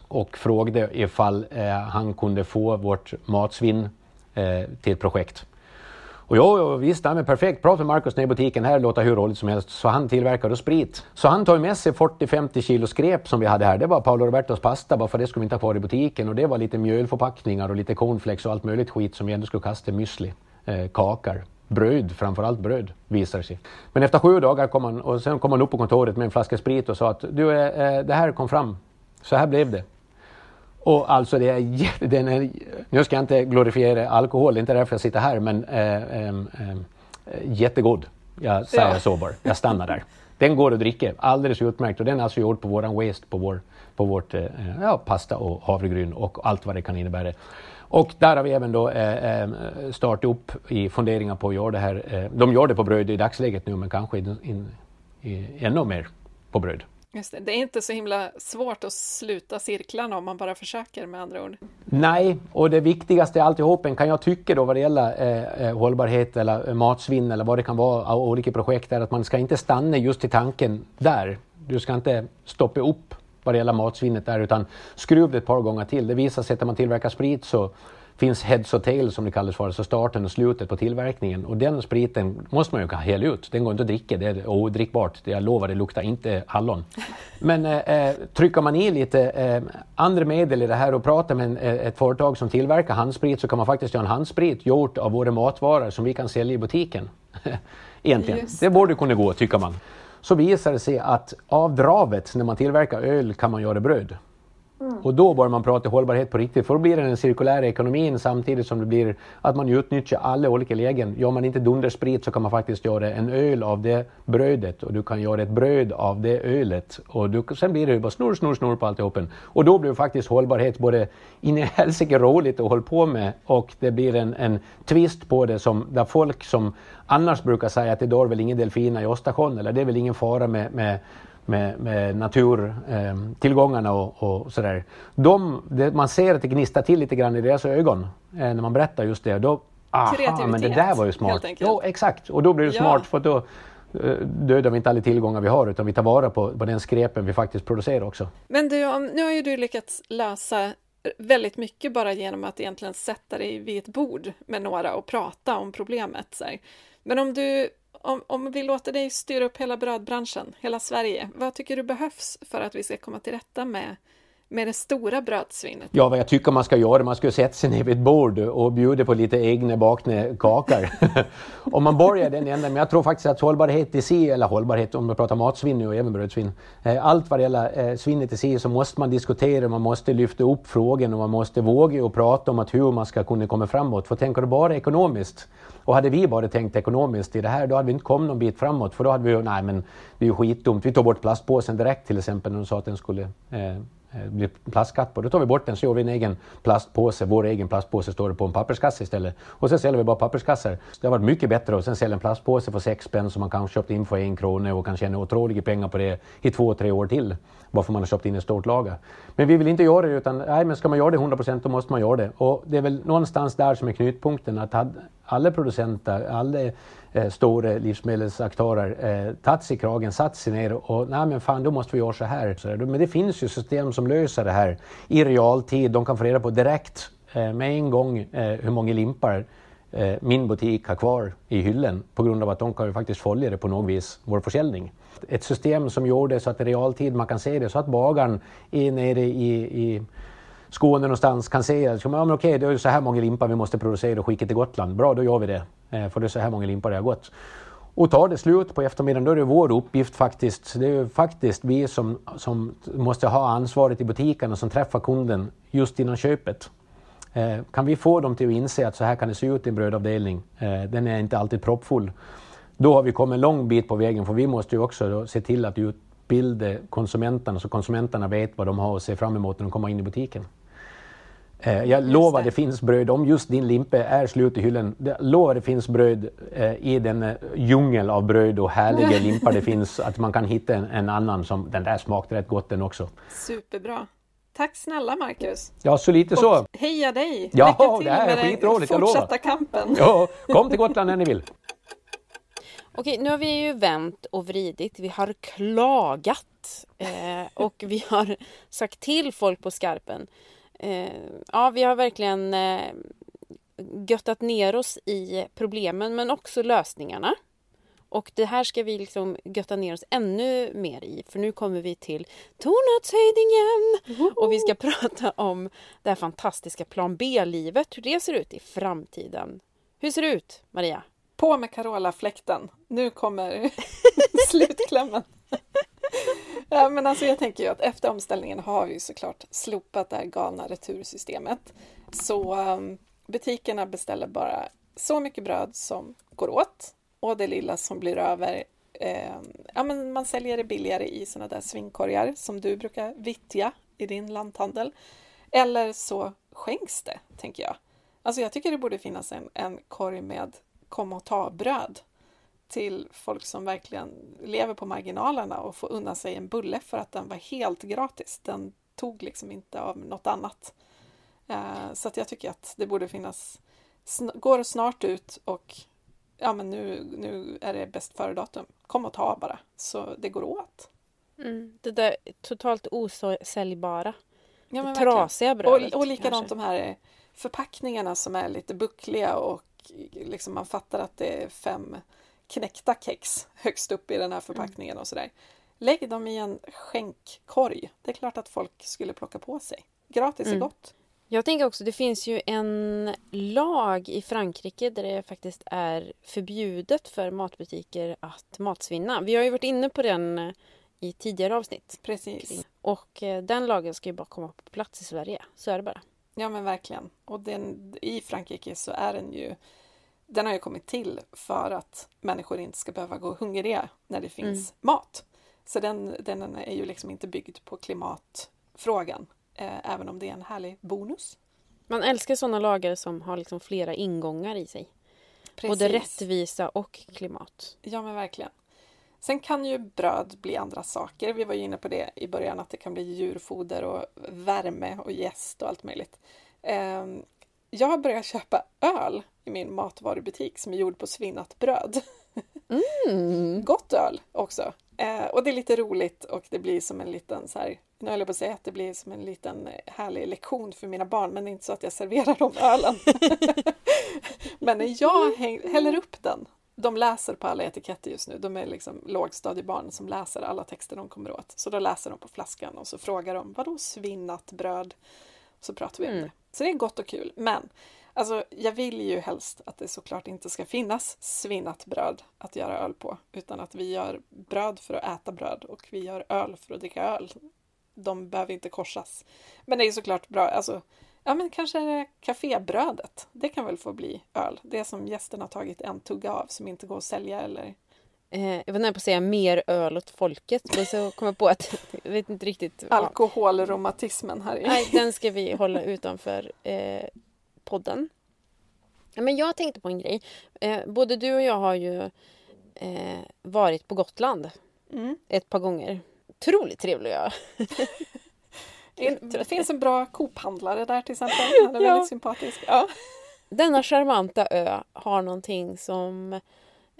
och frågade ifall eh, han kunde få vårt matsvinn eh, till ett projekt. Och jo, visst, han är perfekt. Prata med Markus nere i butiken här, låter hur roligt som helst. Så han tillverkar då sprit. Så han tar med sig 40-50 kilo skräp som vi hade här. Det var Paolo Robertos pasta, bara för det skulle vi inte ha kvar i butiken. Och det var lite mjölförpackningar och lite cornflakes och allt möjligt skit som vi ändå skulle kasta. Müsli, eh, kakor, bröd, framförallt bröd, visar sig. Men efter sju dagar kom han, och sen kom han upp på kontoret med en flaska sprit och sa att du, eh, eh det här kom fram. Så här blev det. Och alltså det är, den är, nu ska jag inte glorifiera alkohol, det är inte därför jag sitter här, men äh, äh, jättegod. Jag säger ja. så bara, jag stannar där. Den går att dricka alldeles utmärkt och den är alltså gjord på våran waste, på, vår, på vårt äh, ja, pasta och havregryn och allt vad det kan innebära. Och där har vi även då äh, startat upp i funderingar på att göra det här. Äh, de gör det på bröd i dagsläget nu men kanske in, in, in, ännu mer på bröd. Just det. det är inte så himla svårt att sluta cirklarna om man bara försöker med andra ord. Nej, och det viktigaste i alltihopen kan jag tycka då vad det gäller eh, eh hållbarhet eller eh, matsvinn eller vad det kan vara av olika projekt är att man ska inte stanna just i tanken där. Du ska inte stoppa upp vad det gäller matsvinnet där utan skruv det ett par gånger till. Det visar sig att när man tillverkar sprit så finns heads och tails som det kallas för, alltså starten och slutet på tillverkningen. Och den spriten måste man ju hälla ut. Den går inte att dricka, det är odrickbart. Jag lovar, det luktar inte hallon. Men eh, eh, trycker man i lite eh, andra medel i det här och pratar med en, eh, ett företag som tillverkar handsprit så kan man faktiskt göra en handsprit gjort av våra matvaror som vi kan sälja i butiken. Egentligen. Det. det borde kunna gå, tycker man. Så visar det sig att av dravet när man tillverkar öl kan man göra bröd. Mm. Och då börjar man prata hållbarhet på riktigt, för då blir det den cirkulära ekonomin samtidigt som det blir att man utnyttjar alla olika lägen. Gör man inte dundersprit så kan man faktiskt göra en öl av det brödet och du kan göra ett bröd av det ölet. Och du, sen blir det ju bara snurr, snurr, snurr på alltihopen. Och då blir faktiskt hållbarhet både in i helsike roligt att hålla på med och det blir en, en twist på det som där folk som annars brukar säga att det dör väl ingen delfiner i Östersjön eller det är väl ingen fara med, med med, med naturtillgångarna eh, och, och sådär. De, det, man ser att det gnistrar till lite grann i deras ögon eh, när man berättar just det. Då, aha, men det där var ju smart. Jo, exakt. Och då blir det ja. smart för då eh, dödar vi inte alla tillgångar vi har utan vi tar vara på, på den skräpen vi faktiskt producerar också. Men du, nu har ju du lyckats lösa väldigt mycket bara genom att egentligen sätta dig vid ett bord med några och prata om problemet. Så här. Men om du om, om vi låter dig styra upp hela brödbranschen, hela Sverige, vad tycker du behövs för att vi ska komma till rätta med med det stora brödsvinnet? Ja, vad jag tycker man ska göra, man ska sätta sig ner vid ett bord och bjuda på lite egna bakna kakor. om man börjar den änden, men jag tror faktiskt att hållbarhet i sig, eller hållbarhet om man pratar matsvinn nu och även brödsvinn, eh, allt vad det gäller eh, svinnet i sig så måste man diskutera, man måste lyfta upp frågan och man måste våga och prata om att hur man ska kunna komma framåt. För tänker du bara ekonomiskt, och hade vi bara tänkt ekonomiskt i det här, då hade vi inte kommit någon bit framåt. För då hade vi ju, nej men det är ju skitdumt. Vi tog bort plastpåsen direkt till exempel när de sa att den skulle eh, Eh, det blir plastskatt på. Då tar vi bort den så gör vi en egen plastpåse. Vår egen plastpåse står det på en papperskasse istället. Och sen säljer vi bara papperskassar. Det har varit mycket bättre att sen sälja en plastpåse för sex spänn som man kanske köpt in för en krona och kan tjäna otroliga pengar på det i två, tre år till. Bara för man har köpt in ett stort lager. Men vi vill inte göra det utan nej, men ska man göra det 100% då måste man göra det. Och det är väl någonstans där som är knutpunkten att alla producenter, alla eh, stora livsmedelsaktörer eh, tagit sig i kragen, satt sig ner och nej men fan då måste vi göra så här. Så men det finns ju system som löser det här i realtid. De kan få reda på direkt eh, med en gång eh, hur många limpar eh, min butik har kvar i hyllan på grund av att de kan ju faktiskt följa det på något vis, vår försäljning. Ett system som gjorde så att i realtid man kan se det så att bagaren är nere i, i Skåne någonstans kan se att ja, men okej, det är så här många limpar vi måste producera och skicka till Gotland. Bra, då gör vi det. Eh, för det är så här många limpar det har gått. Och tar det slut på eftermiddagen, då är det vår uppgift faktiskt. Det är faktiskt vi som, som måste ha ansvaret i butiken och som träffar kunden just innan köpet. Eh, kan vi få dem till att inse att så här kan det se ut i en brödavdelning, eh, den är inte alltid proppfull, då har vi kommit en lång bit på vägen för vi måste ju också se till att utbilda konsumenterna så konsumenterna vet vad de har att se fram emot när de kommer in i butiken. Eh, jag lovar det. det finns bröd, om just din limpe är slut i hyllan, jag lovar det finns bröd eh, i den eh, djungel av bröd och härliga limpar det finns, att man kan hitta en, en annan som, den där smakade rätt gott den också. Superbra. Tack snälla Marcus. Ja, så lite så. Och heja dig! Ja, Lycka till det här är skitroligt, jag lovar. fortsatta kampen. Ja, kom till Gotland när ni vill. Okej, nu har vi ju vänt och vridit. Vi har klagat eh, och vi har sagt till folk på skarpen ja, vi har verkligen eh, göttat ner oss i problemen men också lösningarna. Och det här ska vi liksom götta ner oss ännu mer i för nu kommer vi till Tornadshöjdningen! Och vi ska prata om det här fantastiska plan B-livet, hur det ser ut i framtiden. Hur ser det ut, Maria? På med Carola-fläkten. Nu kommer slutklämmen ja, men alltså jag tänker ju att efter omställningen har vi såklart slopat det här galna retursystemet. Så um, butikerna beställer bara så mycket bröd som går åt och det lilla som blir över eh, ja, men man säljer det billigare i sådana där svingkorgar som du brukar vittja i din lanthandel. Eller så skänks det, tänker jag. Alltså jag tycker det borde finnas en, en korg med kom och ta bröd till folk som verkligen lever på marginalerna och får unna sig en bulle för att den var helt gratis. Den tog liksom inte av något annat. Eh, så att jag tycker att det borde finnas, går snart ut och ja men nu, nu är det bäst före-datum. Kom och ta bara, så det går åt. Mm, det där totalt osäljbara. Ja, det trasiga brödet. Och, och likadant kanske. de här förpackningarna som är lite buckliga och liksom man fattar att det är fem knäckta kex högst upp i den här förpackningen och sådär. Lägg dem i en skänkkorg. Det är klart att folk skulle plocka på sig. Gratis mm. är gott. Jag tänker också, det finns ju en lag i Frankrike där det faktiskt är förbjudet för matbutiker att matsvinna. Vi har ju varit inne på den i tidigare avsnitt. Precis. Och eh, den lagen ska ju bara komma på plats i Sverige. Så är det bara. Ja men verkligen. Och den, i Frankrike så är den ju den har ju kommit till för att människor inte ska behöva gå hungriga när det finns mm. mat. Så den, den är ju liksom inte byggd på klimatfrågan, eh, även om det är en härlig bonus. Man älskar sådana lagar som har liksom flera ingångar i sig. Precis. Både rättvisa och klimat. Ja men verkligen. Sen kan ju bröd bli andra saker. Vi var ju inne på det i början att det kan bli djurfoder och värme och gäst och allt möjligt. Ehm, jag har börjat köpa öl i min matvarubutik som är gjord på svinnat bröd. Mm. Gott öl också. Eh, och det är lite roligt och det blir som en liten så här, nu höll jag på att säga att det blir som en liten härlig lektion för mina barn men det är inte så att jag serverar dem ölen. men när jag häller upp den de läser på alla etiketter just nu. De är liksom lågstadiebarn som läser alla texter de kommer åt. Så då läser de på flaskan och så frågar de vadå svinnat bröd? Så pratar vi om mm. det. Så det är gott och kul. Men alltså, jag vill ju helst att det såklart inte ska finnas svinnat bröd att göra öl på. Utan att vi gör bröd för att äta bröd och vi gör öl för att dricka öl. De behöver inte korsas. Men det är såklart bra. Alltså, Ja, men kanske kafébrödet. Det kan väl få bli öl. Det som gästerna tagit en tugga av som inte går att sälja eller... Eh, jag var nära på att säga mer öl åt folket, men så kom jag på att jag vet inte riktigt. Alkoholromatismen här i. Nej, den ska vi hålla utanför eh, podden. Men jag tänkte på en grej. Eh, både du och jag har ju eh, varit på Gotland mm. ett par gånger. Otroligt trevlig jag. Det finns en bra Coop-handlare där till exempel. Han är ja. väldigt sympatisk. Ja. Denna charmanta ö har någonting som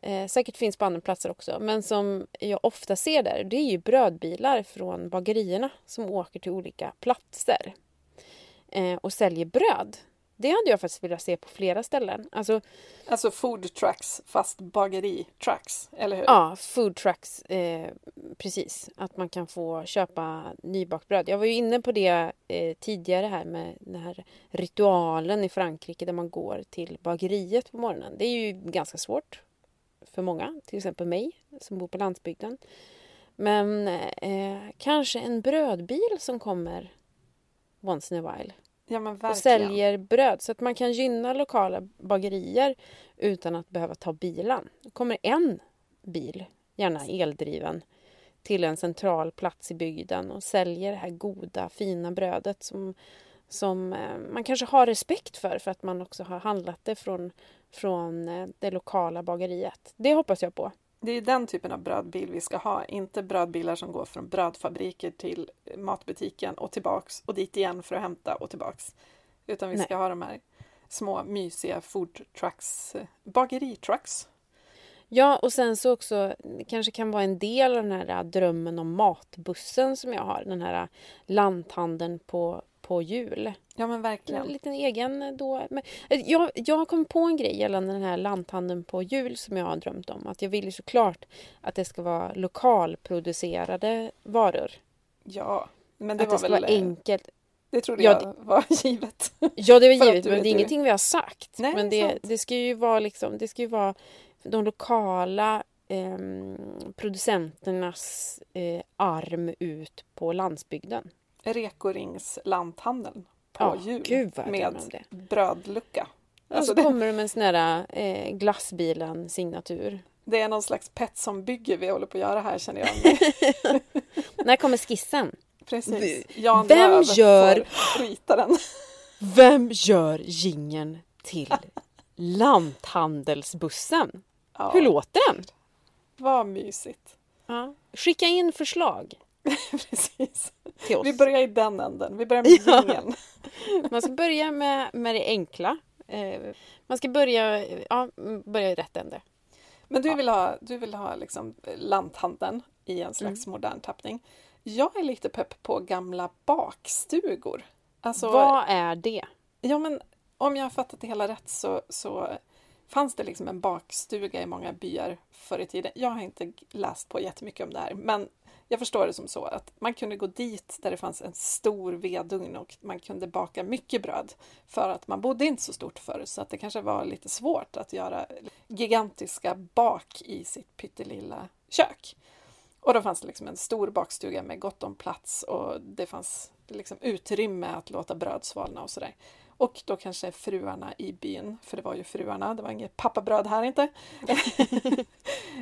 eh, säkert finns på andra platser också, men som jag ofta ser där. Det är ju brödbilar från bagerierna som åker till olika platser eh, och säljer bröd. Det hade jag faktiskt velat se på flera ställen. Alltså, alltså food trucks fast bageri trucks, eller hur? Ja, food trucks, eh, precis. Att man kan få köpa nybakt bröd. Jag var ju inne på det eh, tidigare här med den här ritualen i Frankrike där man går till bageriet på morgonen. Det är ju ganska svårt för många, till exempel mig som bor på landsbygden. Men eh, kanske en brödbil som kommer once in a while. Ja, och säljer bröd så att man kan gynna lokala bagerier utan att behöva ta bilen. Det kommer en bil, gärna eldriven, till en central plats i bygden och säljer det här goda, fina brödet som, som eh, man kanske har respekt för för att man också har handlat det från, från eh, det lokala bageriet. Det hoppas jag på. Det är den typen av brödbil vi ska ha, inte brödbilar som går från brödfabriker till matbutiken och tillbaks och dit igen för att hämta och tillbaks. Utan vi ska Nej. ha de här små mysiga food trucks, bageritrucks. Ja, och sen så också, det kanske kan vara en del av den här drömmen om matbussen som jag har, den här lanthandeln på på jul. Ja men verkligen. En liten egen då. Men eh, jag, jag har kommit på en grej gällande den här lanthandeln på jul som jag har drömt om. Att jag vill ju såklart att det ska vara lokalproducerade varor. Ja, men det att var det ska väl... vara enkelt. Det trodde ja, jag var givet. Ja, det var givet, men det är ingenting vi har sagt. Nej, men det, det ska ju vara liksom, det ska ju vara de lokala eh, producenternas eh, arm ut på landsbygden. Rekorings-lanthandeln på ja, jul Gud med brödlucka. Och alltså så det... kommer de med en sån här eh, glassbilen-signatur. Det är någon slags Petsson-bygge vi håller på att göra här känner jag. När kommer skissen? Precis. Jan Vem Lööf gör... rita den. Vem gör gingen till lanthandelsbussen? Ja. Hur låter den? Vad mysigt. Ja. Skicka in förslag Precis. Vi börjar i den änden. Vi börjar med Ja. jingeln. Man ska börja med, med det enkla. Eh, Man ska börja, ja, börja i rätt ände. Men du vill ha, du vill ha liksom lanthandeln i en slags Mm. modern tappning. Jag är lite pepp på gamla bakstugor. Alltså, Vad är det? Ja, men om jag har fattat det hela rätt så, så fanns det liksom en bakstuga i många byar förr i tiden. Jag har inte läst på jättemycket om det här, men jag förstår det som så att man kunde gå dit där det fanns en stor vedugn och man kunde baka mycket bröd för att man bodde inte så stort förr så att det kanske var lite svårt att göra gigantiska bak i sitt pyttelilla kök. Och då fanns det liksom en stor bakstuga med gott om plats och det fanns liksom utrymme att låta bröd svalna och sådär. Och då kanske fruarna i byn, för det var ju fruarna, det var inget pappabröd här inte,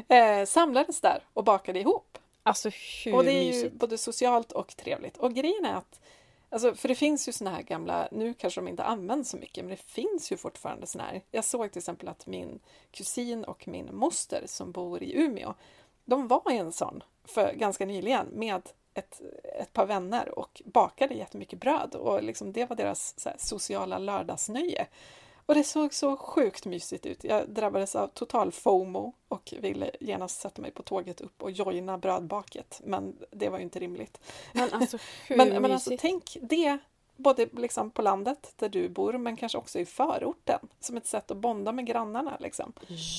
eh, samlades där och bakade ihop. Alltså hur Och det är ju mysigt? både socialt och trevligt. Och grejen är att, alltså, för det finns ju såna här gamla, nu kanske de inte används så mycket, men det finns ju fortfarande såna här. Jag såg till exempel att min kusin och min moster som bor i Umeå, de var i en sån för ganska nyligen med ett, ett par vänner och bakade jättemycket bröd och liksom det var deras här, sociala lördagsnöje. Och det såg så sjukt mysigt ut. Jag drabbades av total FOMO och ville genast sätta mig på tåget upp och joina brödbaket. Men det var ju inte rimligt. Men alltså hur Men, mysigt? men alltså tänk det, både liksom på landet där du bor men kanske också i förorten. Som ett sätt att bonda med grannarna. Liksom.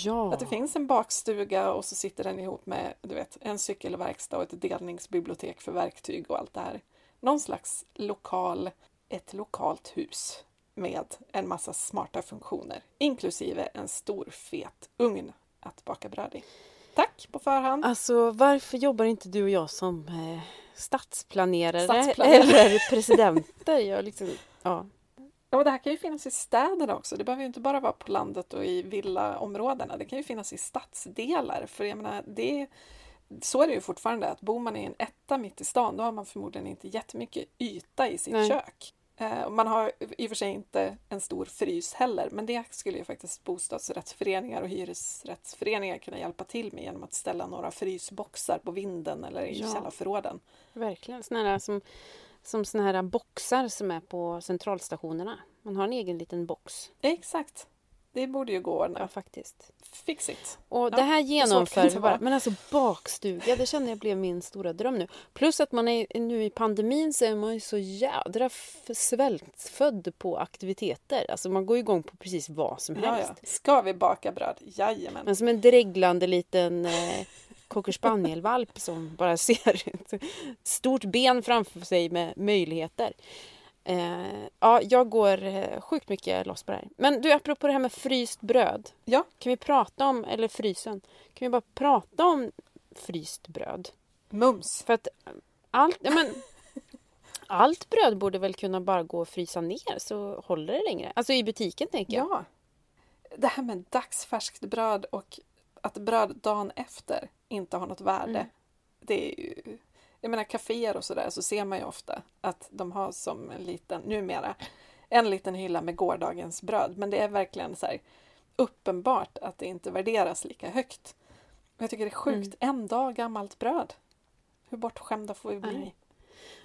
ja. Att det finns en bakstuga och så sitter den ihop med du vet, en cykelverkstad och ett delningsbibliotek för verktyg och allt det här. Någon slags lokal, ett lokalt hus med en massa smarta funktioner, inklusive en stor fet ugn att baka bröd i. Tack på förhand! Alltså varför jobbar inte du och jag som eh, stadsplanerare, Stadsplanerare. eller presidenter? Jag liksom, ja. Ja, och det här kan ju finnas i städerna också. Det behöver ju inte bara vara på landet och i villaområdena. Det kan ju finnas i stadsdelar. För jag menar, det, så är det ju fortfarande. Att bor man i en etta mitt i stan, då har man förmodligen inte jättemycket yta i sitt Nej. kök. Eh, man har i och för sig inte en stor frys heller, men det skulle ju faktiskt bostadsrättsföreningar och hyresrättsföreningar kunna hjälpa till med genom att ställa några frysboxar på vinden eller i Ja. källarförråden. Verkligen. Såna här som, som såna här boxar som är på centralstationerna. Man har en egen liten box. Exakt! Det borde ju gå att Ja, faktiskt. Fix it! Och Ja, det här genomför det vi bara. Men alltså bakstuga, det känner jag blev min stora dröm nu. Plus att man är nu i pandemin så är man ju så jädra svältfödd på aktiviteter. Alltså man går ju igång på precis vad som Ja, helst. ja. Ska vi baka bröd? Jajamän! Men som en dreglande liten eh, cocker spanielvalp som bara ser ett stort ben framför sig med möjligheter. Eh, ja, jag går eh, sjukt mycket loss på det här. Men du, apropå det här med fryst bröd. Ja. Kan vi prata om, eller frysen, kan vi bara prata om fryst bröd? Mums! För att allt, ja, men, allt bröd borde väl kunna bara gå att frysa ner så håller det längre. Alltså i butiken tänker jag. Ja. Det här med dagsfärskt bröd och att bröd dagen efter inte har något värde. Mm. Det är ju, jag menar kaféer och sådär så ser man ju ofta att de har som en liten, numera, en liten hylla med gårdagens bröd. Men det är verkligen så här uppenbart att det inte värderas lika högt. Jag tycker det är sjukt, Mm. en dag gammalt bröd. Hur bortskämda får vi bli? Nej.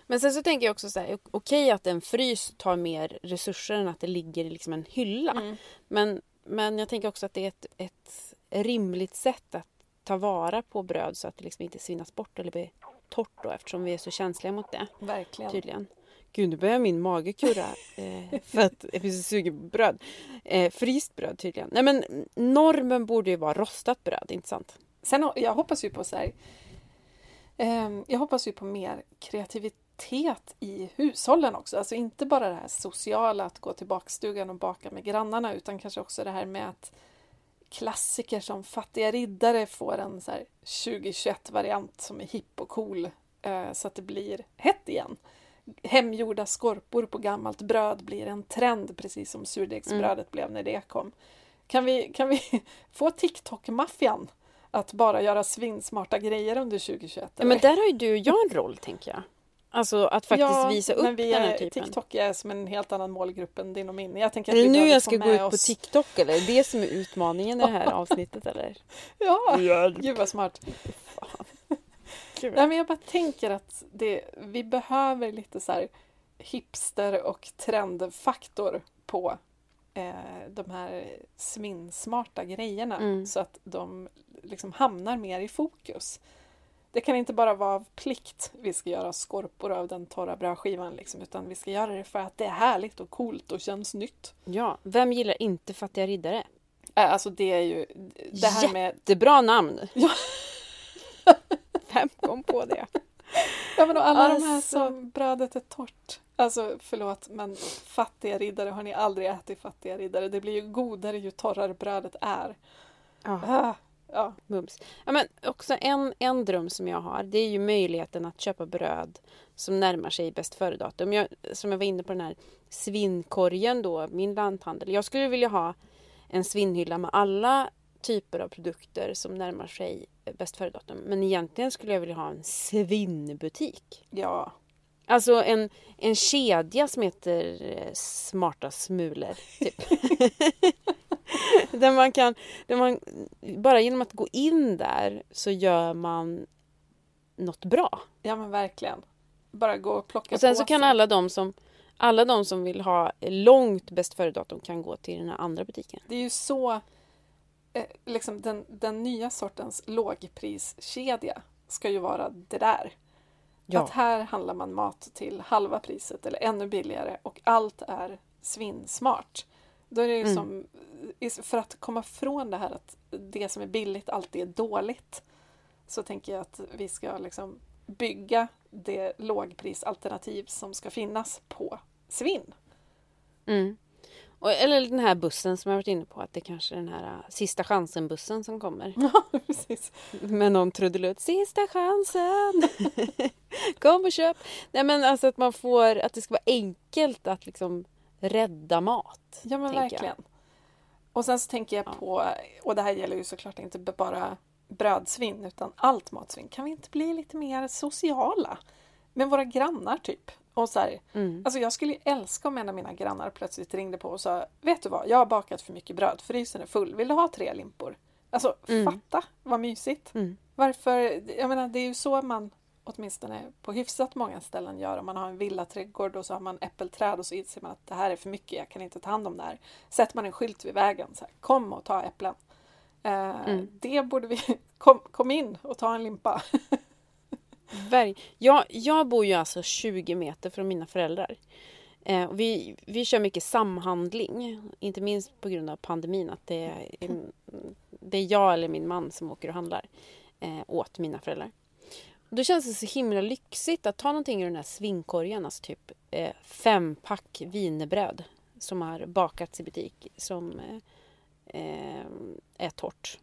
Men sen så tänker jag också så här, okej att en frys tar mer resurser än att det ligger i liksom en hylla. Mm. Men, men jag tänker också att det är ett, ett rimligt sätt att ta vara på bröd så att det liksom inte svinnas bort eller blir torrt då eftersom vi är så känsliga mot det Verkligen. tydligen. Gud, nu börjar min mage kurra eh, för att jag blir så sugen på bröd. Eh, fryst bröd tydligen. Nej men normen borde ju vara rostat bröd, inte sant? Sen jag hoppas ju på så här, ehm, jag hoppas ju på mer kreativitet i hushållen också. Alltså inte bara det här sociala, att gå till bakstugan och baka med grannarna, utan kanske också det här med att klassiker som Fattiga riddare får en så här 2021-variant som är hipp och cool, eh, så att det blir hett igen. Hemgjorda skorpor på gammalt bröd blir en trend, precis som surdegsbrödet blev när det kom. Kan vi, kan vi få TikTok-maffian att bara göra svinsmarta grejer under 2021? Ja, men där har ju du och jag en roll, tänker jag. Alltså att faktiskt ja, visa upp men vi den här är, typen. TikTok är som en helt annan målgrupp än din och min. Jag tänker Är att det vi nu jag ska gå ut på oss- TikTok eller? Är det det som är utmaningen i det här avsnittet eller? Ja, gud vad smart. Nej, men jag bara tänker att det, vi behöver lite så här hipster och trendfaktor på eh, de här sminsmarta grejerna Mm. så att de liksom hamnar mer i fokus. Det kan inte bara vara av plikt vi ska göra skorpor av den torra brödskivan liksom, utan vi ska göra det för att det är härligt och coolt och känns nytt. Ja, vem gillar inte Fattiga riddare? Äh, Alltså det är ju det här med Jättebra namn! Ja. Vem kom på det? Ja men och alla de här Alltså. som brödet är torrt. Alltså förlåt men fattiga riddare har ni aldrig ätit fattiga riddare. Det blir ju godare ju torrare brödet är. Ja, Ah, ja. mums. Ja, men också en, en dröm som jag har, det är ju möjligheten att köpa bröd som närmar sig bäst före-datum. Jag, som jag var inne på den här svinnkorgen då, min lanthandel. Jag skulle vilja ha en svinnhylla med alla typer av produkter som närmar sig bäst före-datum. Men egentligen skulle jag vilja ha en svinnbutik. ja. Alltså en, en kedja som heter eh, Smarta Smulor. Typ. där man kan, där man, bara genom att gå in där så gör man något bra. Ja men verkligen. Bara gå och plocka Och sen på så kan sig. alla de som alla de som vill ha långt bäst före-datum kan gå till den här andra butiken. Det är ju så eh, liksom den, den nya sortens lågpriskedja ska ju vara det där. Ja. Att här handlar man mat till halva priset eller ännu billigare och allt är svinsmart. Då är det ju Mm. som, för att komma från det här att det som är billigt alltid är dåligt så tänker jag att vi ska liksom bygga det lågprisalternativ som ska finnas på svinn. Mm. Och, eller den här bussen som jag varit inne på, att det kanske är den här äh, sista chansen-bussen som kommer. Ja, precis. Med någon trudelutt. Sista chansen! Kom och köp! Nej men alltså att man får, att det ska vara enkelt att liksom rädda mat. Ja men tänker jag. verkligen. Och sen så tänker jag Ja. på, och det här gäller ju såklart inte bara brödsvinn utan allt matsvinn. Kan vi inte bli lite mer sociala med våra grannar typ? Och så här, Mm. alltså jag skulle ju älska om en av mina grannar plötsligt ringde på och sa Vet du vad, jag har bakat för mycket bröd, frysen är full, vill du ha tre limpor? Alltså Mm. fatta vad mysigt! Mm. Varför, jag menar det är ju så man åtminstone på hyfsat många ställen gör. Om man har en villaträdgård och så har man äppelträd och så inser man att det här är för mycket, jag kan inte ta hand om det här. Sätter man en skylt vid vägen, så här, kom och ta äpplen. Eh, Mm. Det borde vi, kom, kom in och ta en limpa. Jag, jag bor ju alltså 20 meter från mina föräldrar. Eh, vi, vi kör mycket samhandling, inte minst på grund av pandemin. Att det är, det är jag eller min man som åker och handlar eh, åt mina föräldrar. Då känns det så himla lyxigt att ta någonting ur den här svinkorgen, alltså typ eh, fempack wienerbröd som har bakats i butik som eh, eh, är torrt.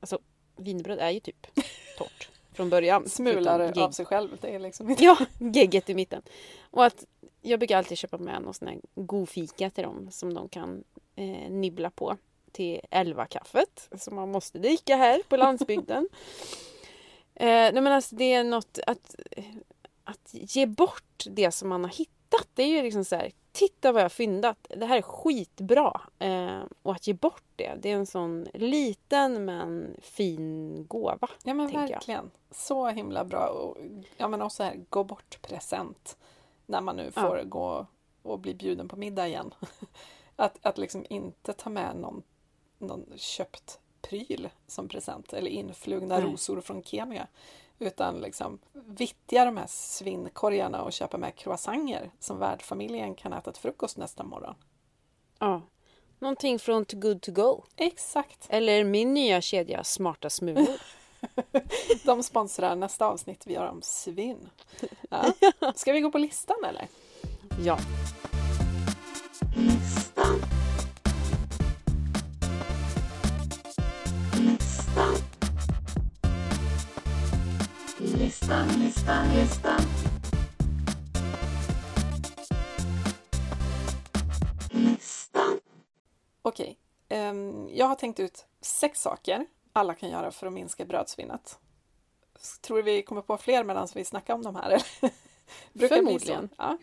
Alltså wienerbröd är ju typ torrt från början. Smular av sig själv. Det är liksom inte... Ja, gegget i mitten. Och att jag brukar alltid köpa med någon sån här god fika till dem som de kan eh, nibbla på till elva kaffet som man måste dricka här på landsbygden. eh, nej men alltså det är något att, att ge bort det som man har hittat. Det är ju liksom så här, titta vad jag har fyndat. Det här är skitbra. Eh, och att ge bort det, det är en sån liten men fin gåva. Ja men tänker jag. verkligen. Så himla bra. Och, ja men också här, gå bort present. När man nu får gå och bli bjuden på middag igen. Att, att liksom inte ta med någon, någon köpt pryl som present eller influgna Nej. rosor från Kenya. Utan liksom vittja de här svinnkorgarna och köpa med croissanter som värdfamiljen kan äta till frukost nästa morgon. Ja. Någonting från Too Good To Go. Exakt! Eller min nya kedja Smarta Smulor. De sponsrar nästa avsnitt vi gör om svinn. Ja. Ska vi gå på listan eller? ja. Okej, ehm, jag har tänkt ut sex saker alla kan göra för att minska brödsvinnet. Tror du vi kommer på fler medan vi snackar om de här? Brukar. Förmodligen. Ja.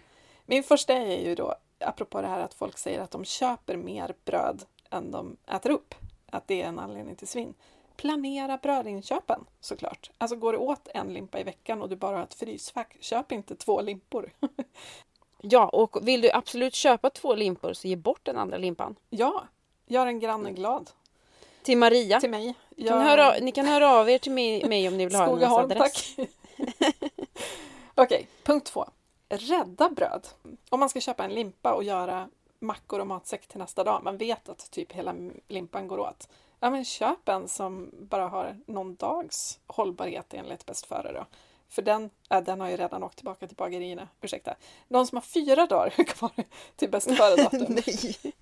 Min första är ju då, apropå det här att folk säger att de köper mer bröd än de äter upp, att det är en anledning till svinn. Planera brödinköpen såklart. Alltså går det åt en limpa i veckan och du bara har ett frysfack, köp inte två limpor. Ja, och vill du absolut köpa två limpor så ge bort den andra limpan. ja, gör en granne glad. Till Maria. Till mig. Ni kan höra, ni kan höra av er till mig, mig om ni vill ha hennes Skogaholm, adress. tack. Okej, punkt två. Rädda bröd. Om man ska köpa en limpa och göra mackor och matsäck till nästa dag, man vet att typ hela limpan går åt. Ja, men köp en som bara har någon dags hållbarhet enligt bäst före då. För den, äh, den har ju redan åkt tillbaka till bagerierna. Ursäkta. Någon som har fyra dagar kvar till bäst före-datum. Nej.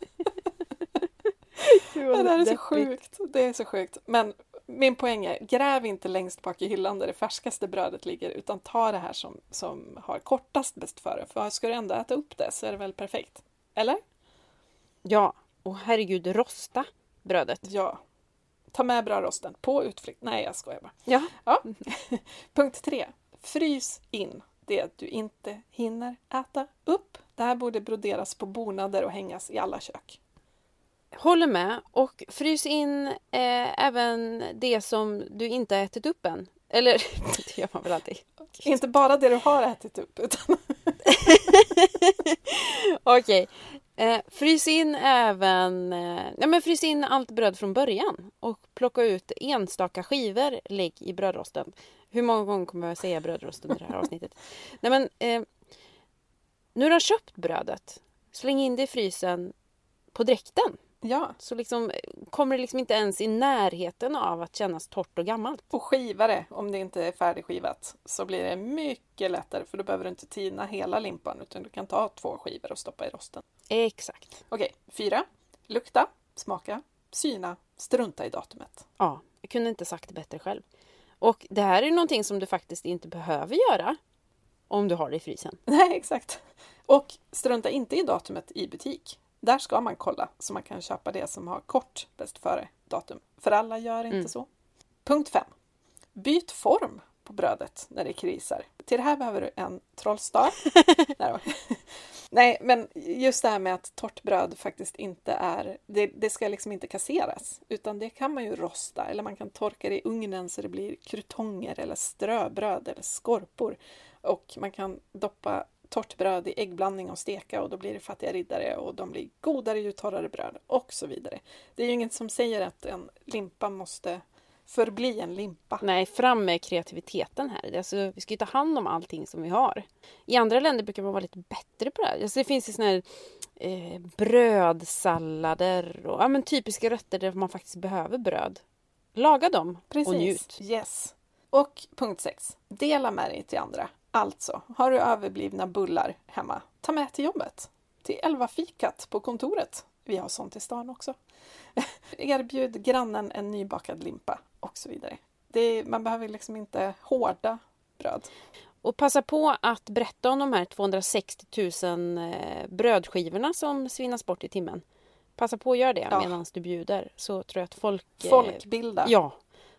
Ja, det här är så sjukt. Det är så sjukt. Men min poäng är, gräv inte längst bak i hyllan där det färskaste brödet ligger, utan ta det här som, som har kortast bäst före. För ska du ändå äta upp det så är det väl perfekt? Eller? Ja, och herregud, rosta brödet. Ja. Ta med brödrosten på utflykt. Nej, jag skojar bara. Ja. Ja. Punkt tre. Frys in det du inte hinner äta upp. Det här borde broderas på bonader och hängas i alla kök. Håller med. Och frys in eh, även det som du inte har ätit upp än. Eller, det gör man väl alltid. Inte bara det du har ätit upp, utan Okej. Eh, frys in även... Eh, ja, men frys in allt bröd från början. Och plocka ut enstaka skivor. Lägg i brödrosten. Hur många gånger kommer jag säga brödrosten i det här avsnittet? Nej, men, eh, nu du har köpt brödet, släng in det i frysen på dräkten. Ja. Så liksom, kommer det liksom inte ens i närheten av att kännas torrt och gammalt. Och skiva det om det inte är färdigskivat så blir det mycket lättare för då behöver du inte tina hela limpan utan du kan ta två skivor och stoppa i rosten. Exakt. Okej, fyra. Lukta, smaka, syna, strunta i datumet. Ja, jag kunde inte sagt det bättre själv. Och det här är någonting som du faktiskt inte behöver göra om du har det i frysen. Nej, exakt. Och strunta inte i datumet i butik. Där ska man kolla så man kan köpa det som har kort bäst före datum. För alla gör inte Mm. så. Punkt 5. Byt form på brödet när det krisar. Till det här behöver du en trollstav. Nej, men just det här med att torrt bröd faktiskt inte är... Det, det ska liksom inte kasseras, utan det kan man ju rosta eller man kan torka det i ugnen så det blir krutonger eller ströbröd eller skorpor. Och man kan doppa torrt bröd i äggblandning och steka och då blir det fattiga riddare och de blir godare ju torrare bröd och så vidare. Det är ju inget som säger att en limpa måste förbli en limpa. Nej, fram med kreativiteten här. Alltså, vi ska ju ta hand om allting som vi har. I andra länder brukar man vara lite bättre på det här. Alltså, det finns ju såna här eh, brödsallader och ja, men typiska rätter där man faktiskt behöver bröd. Laga dem och njut. Yes. Och punkt 6. Dela med dig till andra. Alltså, har du överblivna bullar hemma, ta med till jobbet. Till 11-fikat på kontoret. Vi har sånt i stan också. Erbjud grannen en nybakad limpa och så vidare. Är, man behöver liksom inte hårda bröd. Och passa på att berätta om de här 260 000 eh, brödskivorna som svinnas bort i timmen. Passa på att göra det Ja. medan du bjuder. Så tror jag att folk... eh, Folkbilda. Ja.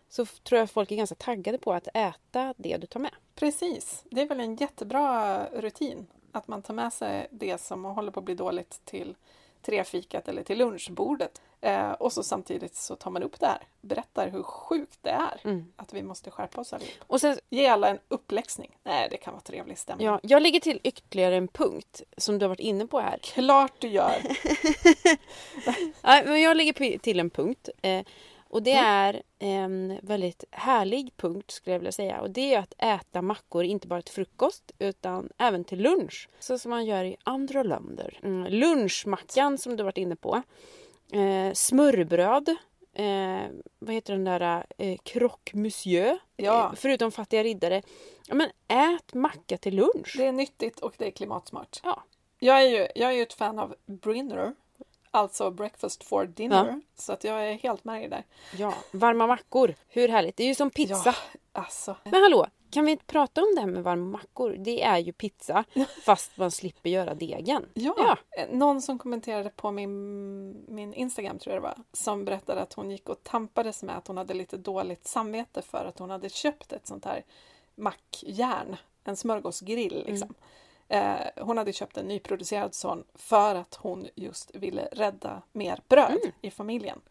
Så tror jag att folk är ganska taggade på att äta det du tar med. Precis. Det är väl en jättebra rutin att man tar med sig det som håller på att bli dåligt till trefikat eller till lunchbordet. Eh, och så samtidigt så tar man upp det här, berättar hur sjukt det är Mm. att vi måste skärpa oss allihop. Och sen, Ge alla en uppläxning. Nej, det kan vara trevlig stämning. ja, jag lägger till ytterligare en punkt som du har varit inne på här. Klart du gör! Nej, men jag lägger till en punkt. Eh, och det är en väldigt härlig punkt skulle jag vilja säga. Och det är att äta mackor inte bara till frukost utan även till lunch. Så som man gör i andra länder. Mm, lunchmackan som du varit inne på. Eh, smörbröd. Eh, vad heter den där? Eh, croque monsieur. Ja. Eh, förutom fattiga riddare. Ja, men ät macka till lunch. Det är nyttigt och det är klimatsmart. Ja. Jag är ju, jag är ju ett fan av Brinner, alltså breakfast for dinner, så att jag är helt med där. Ja, varma mackor. Hur härligt? Det är ju som pizza. Ja, alltså. Men hallå, kan vi inte prata om det här med varma mackor? Det är ju pizza fast man slipper göra degen. Ja. Eh, Någon som kommenterade på min, min Instagram, tror jag det var, som berättade att hon gick och tampades med att hon hade lite dåligt samvete för att hon hade köpt ett sånt här mackjärn en smörgåsgrill. Liksom. Eh, hon hade köpt en nyproducerad sån för att hon just ville rädda mer bröd i familjen.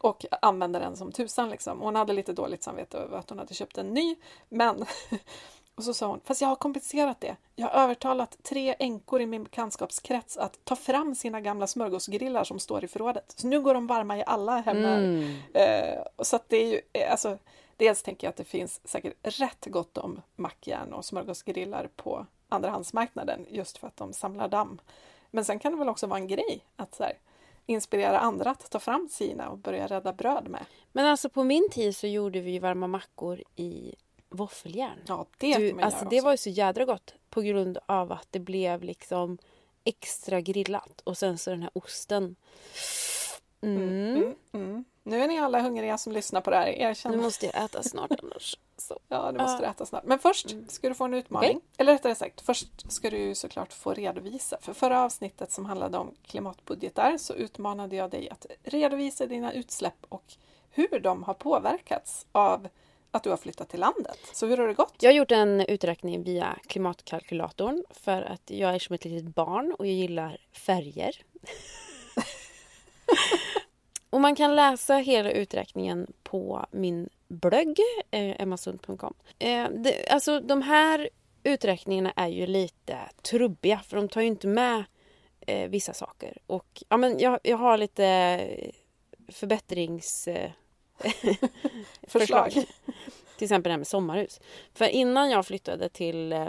Och använda den som tusan liksom. Hon hade lite dåligt samvete över att hon hade köpt en ny. Men Och så sa hon, fast jag har kompenserat det. Jag har övertalat tre änkor i min bekantskapskrets att ta fram sina gamla smörgåsgrillar som står i förrådet. Så nu går de varma i alla hem här. Mm. Eh, och så det är ju, eh, alltså, dels tänker jag att det finns säkert rätt gott om mackjärn och smörgåsgrillar på andrahandsmarknaden just för att de samlar damm. Men sen kan det väl också vara en grej att så här, inspirera andra att ta fram sina och börja rädda bröd med. Men alltså på min tid så gjorde vi varma mackor i våffeljärn. Ja, det Du, man alltså det var ju så jädra gott på grund av att det blev liksom extra grillat och sen så den här osten. Mm. Mm, mm. Nu är ni alla hungriga som lyssnar på det här. Erkänn. Nu måste jag äta snart annars. Så. Ja, du måste. Mm. äta snart. Men först ska du få en utmaning. Okej. Eller rättare sagt, först ska du såklart få redovisa. För förra avsnittet som handlade om klimatbudgetar så utmanade jag dig att redovisa dina utsläpp och hur de har påverkats av att du har flyttat till landet. Så hur har det gått? Jag har gjort en uträkning via klimatkalkylatorn för att jag är som ett litet barn och jag gillar färger. Och man kan läsa hela uträkningen på min blogg, eh, emmasund.com. Eh, det, alltså de här uträkningarna är ju lite trubbiga för de tar ju inte med eh, vissa saker. Och ja, men jag, jag har lite eh, förbättrings... Eh, Förslag. Till exempel det här med sommarhus. För innan jag flyttade till eh,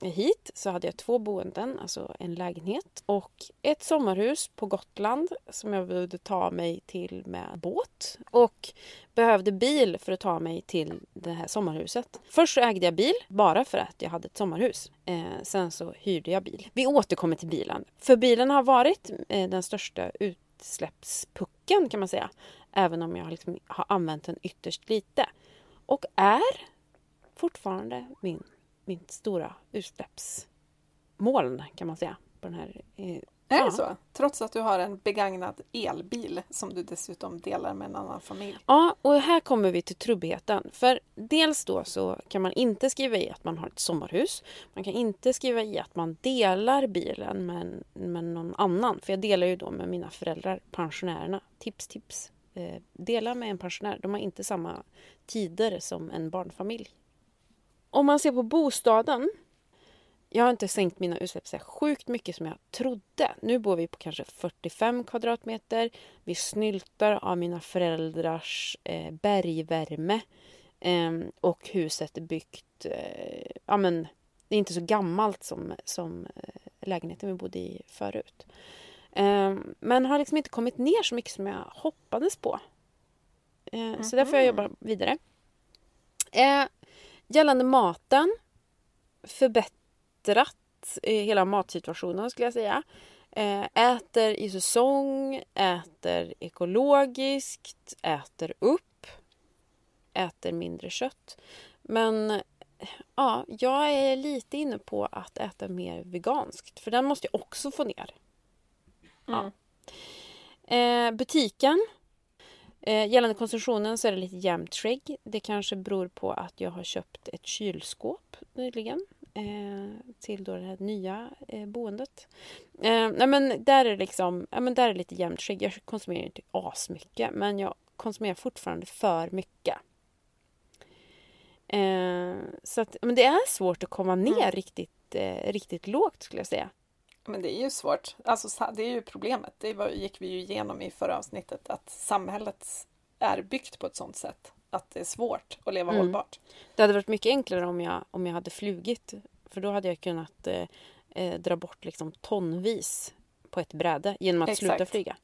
hit så hade jag två boenden, alltså en lägenhet och ett sommarhus på Gotland som jag behövde ta mig till med båt och behövde bil för att ta mig till det här sommarhuset. Först så ägde jag bil bara för att jag hade ett sommarhus. Eh, sen så hyrde jag bil. Vi återkommer till bilen. För bilen har varit eh, den största utsläppspucken kan man säga. Även om jag liksom har använt den ytterst lite. Och är fortfarande min, min stora utsläppsmoln kan man säga. På den här, eh, Är det så? Trots att du har en begagnad elbil som du dessutom delar med en annan familj. Ja, och här kommer vi till trubbigheten. För dels då så kan man inte skriva i att man har ett sommarhus. Man kan inte skriva i att man delar bilen med, med någon annan. För jag delar ju då med mina föräldrar, pensionärerna. Tips, tips. Eh, dela med en pensionär. De har inte samma tider som en barnfamilj. Om man ser på bostaden. Jag har inte sänkt mina utsläpp så sjukt mycket som jag trodde. Nu bor vi på kanske 45 kvadratmeter. Vi snyltar av mina föräldrars eh, bergvärme. Ehm, och huset är byggt... Eh, ja, men, det är inte så gammalt som, som eh, lägenheten vi bodde i förut. Ehm, men har liksom inte kommit ner så mycket som jag hoppades på. Eh, Så därför får jag jobba vidare. Gällande maten. Förbättrat hela matsituationen skulle jag säga. Eh, äter i säsong, äter ekologiskt, äter upp, äter mindre kött. Men eh, ja, jag är lite inne på att äta mer veganskt för den måste jag också få ner. Ja. Eh, butiken. Eh, gällande konsumtionen så är det lite jämnt skägg. Det kanske beror på att jag har köpt ett kylskåp nyligen eh, till då det här nya eh, boendet. Eh, nej men där är det liksom, ja, men där är lite jämnt skägg. Jag konsumerar inte asmycket men jag konsumerar fortfarande för mycket. Eh, så att, men det är svårt att komma ner riktigt, eh, riktigt lågt skulle jag säga. Men det är ju svårt. Alltså, det är ju problemet. Det var, gick vi ju igenom i förra avsnittet. Att samhället är byggt på ett sådant sätt att det är svårt att leva Mm. hållbart. Det hade varit mycket enklare om jag, om jag hade flugit. För då hade jag kunnat eh, eh, dra bort liksom tonvis på ett bräde genom att sluta Exakt. flyga.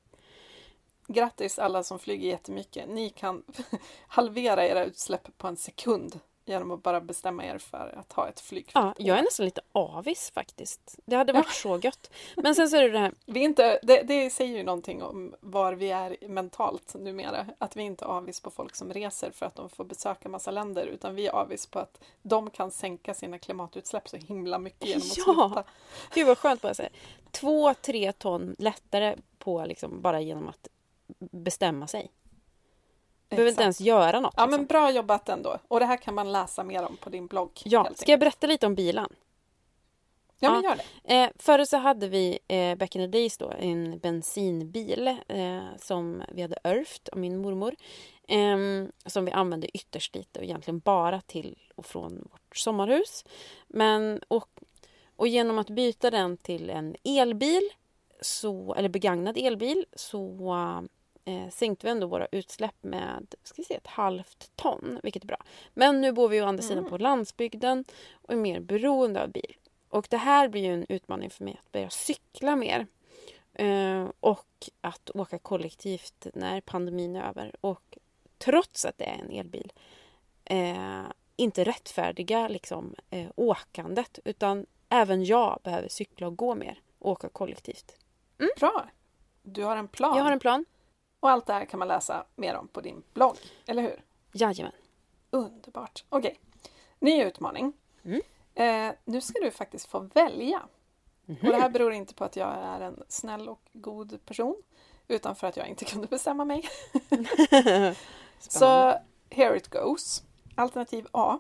Grattis alla som flyger jättemycket. Ni kan halvera era utsläpp på en sekund genom att bara bestämma er för att ha ett flygfält. Ja, jag är nästan lite avis faktiskt. Det hade varit så gött. Men sen så är det det här. Vi inte, det, det säger ju någonting om var vi är mentalt numera. Att vi inte är avis på folk som reser för att de får besöka massa länder utan vi är avis på att de kan sänka sina klimatutsläpp så himla mycket genom att Ja. sluta. Gud vad skönt bara säga. Två, tre ton lättare på liksom bara genom att bestämma sig. Behöver inte ens göra något. Ja liksom. men bra jobbat ändå. Och det här kan man läsa mer om på din blogg. ja, ska jag berätta lite om bilen? Ja men gör det. Eh, förut så hade vi eh, back in the days då en bensinbil eh, som vi hade ärvt av min mormor. ehm, som vi använde ytterst lite och egentligen bara till och från vårt sommarhus. Men, och, och genom att byta den till en elbil, så, eller begagnad elbil, så eh, sänkte vi ändå våra utsläpp med ska vi se, ett halvt ton, vilket är bra. Men nu bor vi å andra sidan på landsbygden och är mer beroende av bil. Och det här blir ju en utmaning för mig att börja cykla mer. Eh, och att åka kollektivt när pandemin är över. Och trots att det är en elbil eh, inte rättfärdiga liksom, eh, åkandet utan även jag behöver cykla och gå mer och åka kollektivt. Bra. Du har en plan. Jag har en plan. Och allt det här kan man läsa mer om på din blogg, eller hur? Jajamän. Underbart. Okej, ny utmaning. Mm. Eh, nu ska du faktiskt få välja. Mhm. Och det här beror inte på att jag är en snäll och god person utan för att jag inte kunde bestämma mig. Så here it goes. Alternativ A.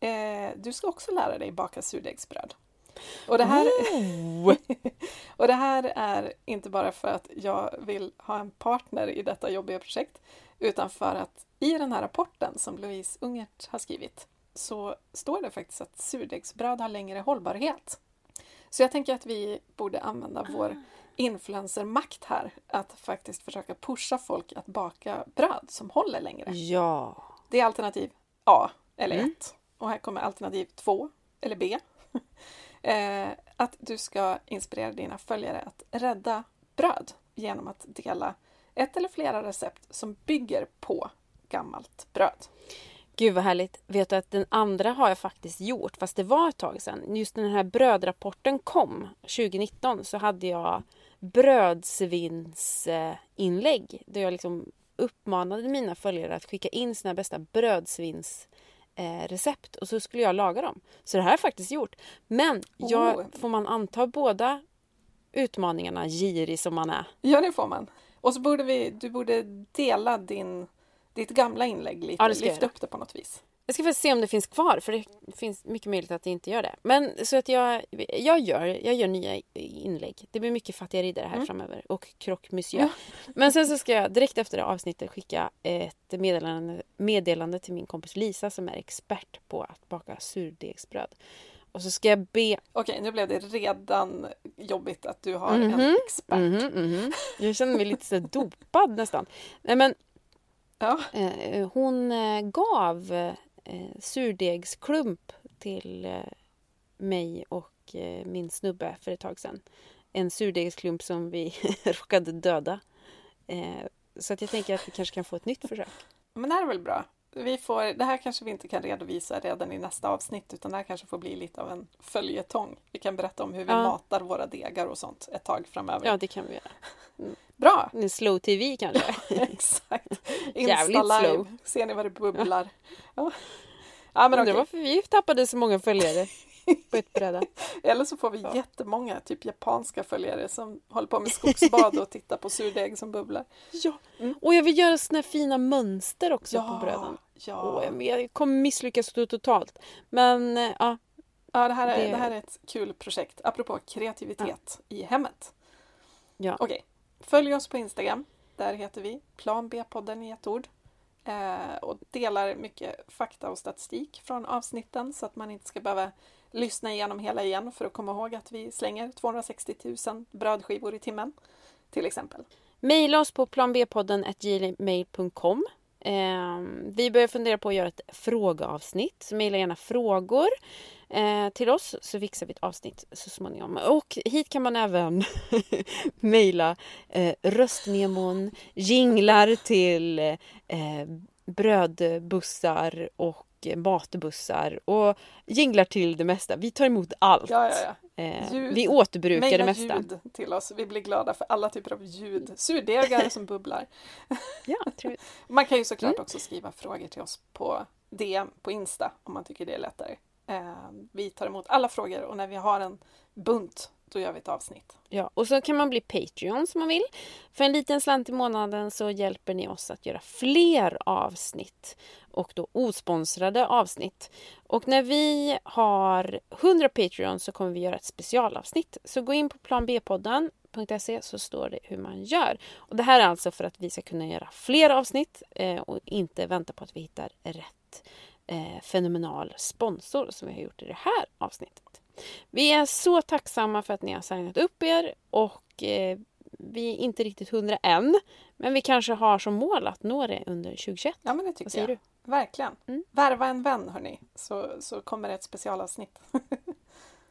Eh, du ska också lära dig baka surdegsbröd. Och det, här, och det här är inte bara för att jag vill ha en partner i detta jobbiga projekt utan för att i den här rapporten som Louise Ungert har skrivit så står det faktiskt att surdegsbröd har längre hållbarhet. Så jag tänker att vi borde använda vår influencermakt här att faktiskt försöka pusha folk att baka bröd som håller längre. Ja. Det är alternativ A eller Mm. 1. Och här kommer alternativ 2 eller B. eh, att du ska inspirera dina följare att rädda bröd genom att dela ett eller flera recept som bygger på gammalt bröd. Gud vad härligt. Vet du att den andra har jag faktiskt gjort fast det var ett tag sedan. Just när den här brödrapporten kom 2019 så hade jag brödsvinnsinlägg där jag liksom uppmanade mina följare att skicka in sina bästa brödsvins eh, recept och så skulle jag laga dem. Så det här har jag faktiskt gjort. Men jag, Oh. får man anta båda utmaningarna girig som man är? Ja, det får man. Och så borde vi, du borde dela din, ditt gamla inlägg lite, Ja, lyfta upp det på något vis. Jag ska faktiskt se om det finns kvar för det finns mycket möjligt att det inte gör det. Men så att jag, jag, gör, jag gör nya inlägg. Det blir mycket fattiga riddare här framöver och croque monsieur. Men sen så ska jag direkt efter det avsnittet skicka ett meddelande, meddelande till min kompis Lisa som är expert på att baka surdegsbröd. Och så ska jag be... Okej, nu blev det redan jobbigt att du har Mhm, en expert. Mhm, mhm. Jag känner mig lite så dopad nästan. Nej men Ja. Eh, hon eh, gav eh, surdegsklump till eh, mig och eh, min snubbe för ett tag sedan. En surdegsklump som vi råkade döda. Eh, så att jag tänker att vi kanske kan få ett nytt försök. Men det här är väl bra. Vi får, det här kanske vi inte kan redovisa redan i nästa avsnitt utan det här kanske får bli lite av en följetong. Vi kan berätta om hur vi Ja. matar våra degar och sånt ett tag framöver. Ja, det kan vi göra. Bra! En slow tv kanske. Exakt. Jävligt Insta live. slow. Ser ni vad det bubblar? Ja, ja men Undrar okej. varför vi tappade så många följare på ett bräde. Eller så får vi jättemånga typ japanska följare som håller på med skogsbad och tittar på surdeg som bubblar. Ja, och jag vill göra såna fina mönster också på bröden. ja. Åh, jag, kommer misslyckas totalt. Men eh, ja, ja det, här är, det- det här är ett kul projekt. Apropå kreativitet i hemmet. ja. Okej, följ oss på Instagram. Där heter vi Plan B-podden i ett ord. Eh, och delar mycket fakta och statistik från avsnitten så att man inte ska behöva lyssna igenom hela igen för att komma ihåg att vi slänger 260 000 brödskivor i timmen. Till exempel. Maila oss på planbpodden.gmail.com eh, Vi börjar fundera på att göra ett frågeavsnitt. Så mejla gärna frågor eh, till oss så fixar vi ett avsnitt så småningom. Och hit kan man även mejla eh, röstnemon, jinglar till eh, brödbussar och matbussar och jinglar till det mesta. Vi tar emot allt. Ja, ja, ja. Eh, Ljud. vi återbrukar det mesta. ljud till oss. Vi blir glada för alla typer av ljud. Surdegar som bubblar. Ja, trevligt. Man kan ju såklart Mm. också skriva frågor till oss på DM på Insta om man tycker det är lättare. Eh, vi tar emot alla frågor och när vi har en bunt då gör vi ett avsnitt. Ja, och så kan man bli Patreon som man vill. För en liten slant i månaden så hjälper ni oss att göra fler avsnitt och då osponsrade avsnitt. Och när vi har 100 Patreon så kommer vi göra ett specialavsnitt. Så gå in på planbpodden.se så står det hur man gör. Och Det här är alltså för att vi ska kunna göra fler avsnitt eh, och inte vänta på att vi hittar rätt eh, fenomenal sponsor som vi har gjort i det här avsnittet. Vi är så tacksamma för att ni har signat upp er och eh, vi är inte riktigt hundra än. Men vi kanske har som mål att nå det under 2021. Ja, men det tycker Vad säger jag. du? Verkligen. Mm. Värva en vän, hörni, så, så kommer det ett specialavsnitt.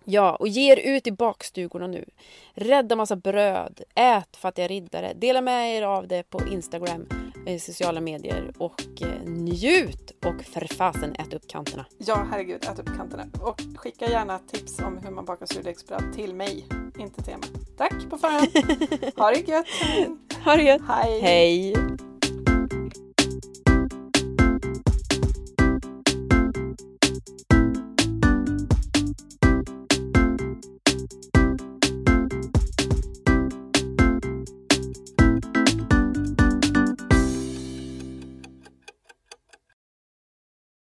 Ja, och ge er ut i bakstugorna nu. Rädda massa bröd. Ät fattiga riddare. Dela med er av det på Instagram, eh, sociala medier och eh, njut. Och för fasen ät upp kanterna. ja, herregud, ät upp kanterna. Och skicka gärna tips om hur man bakar surdegsbröd till mig, inte till Emma. Tack på förhand. Ha det gött! Ha det! Hej! Hej!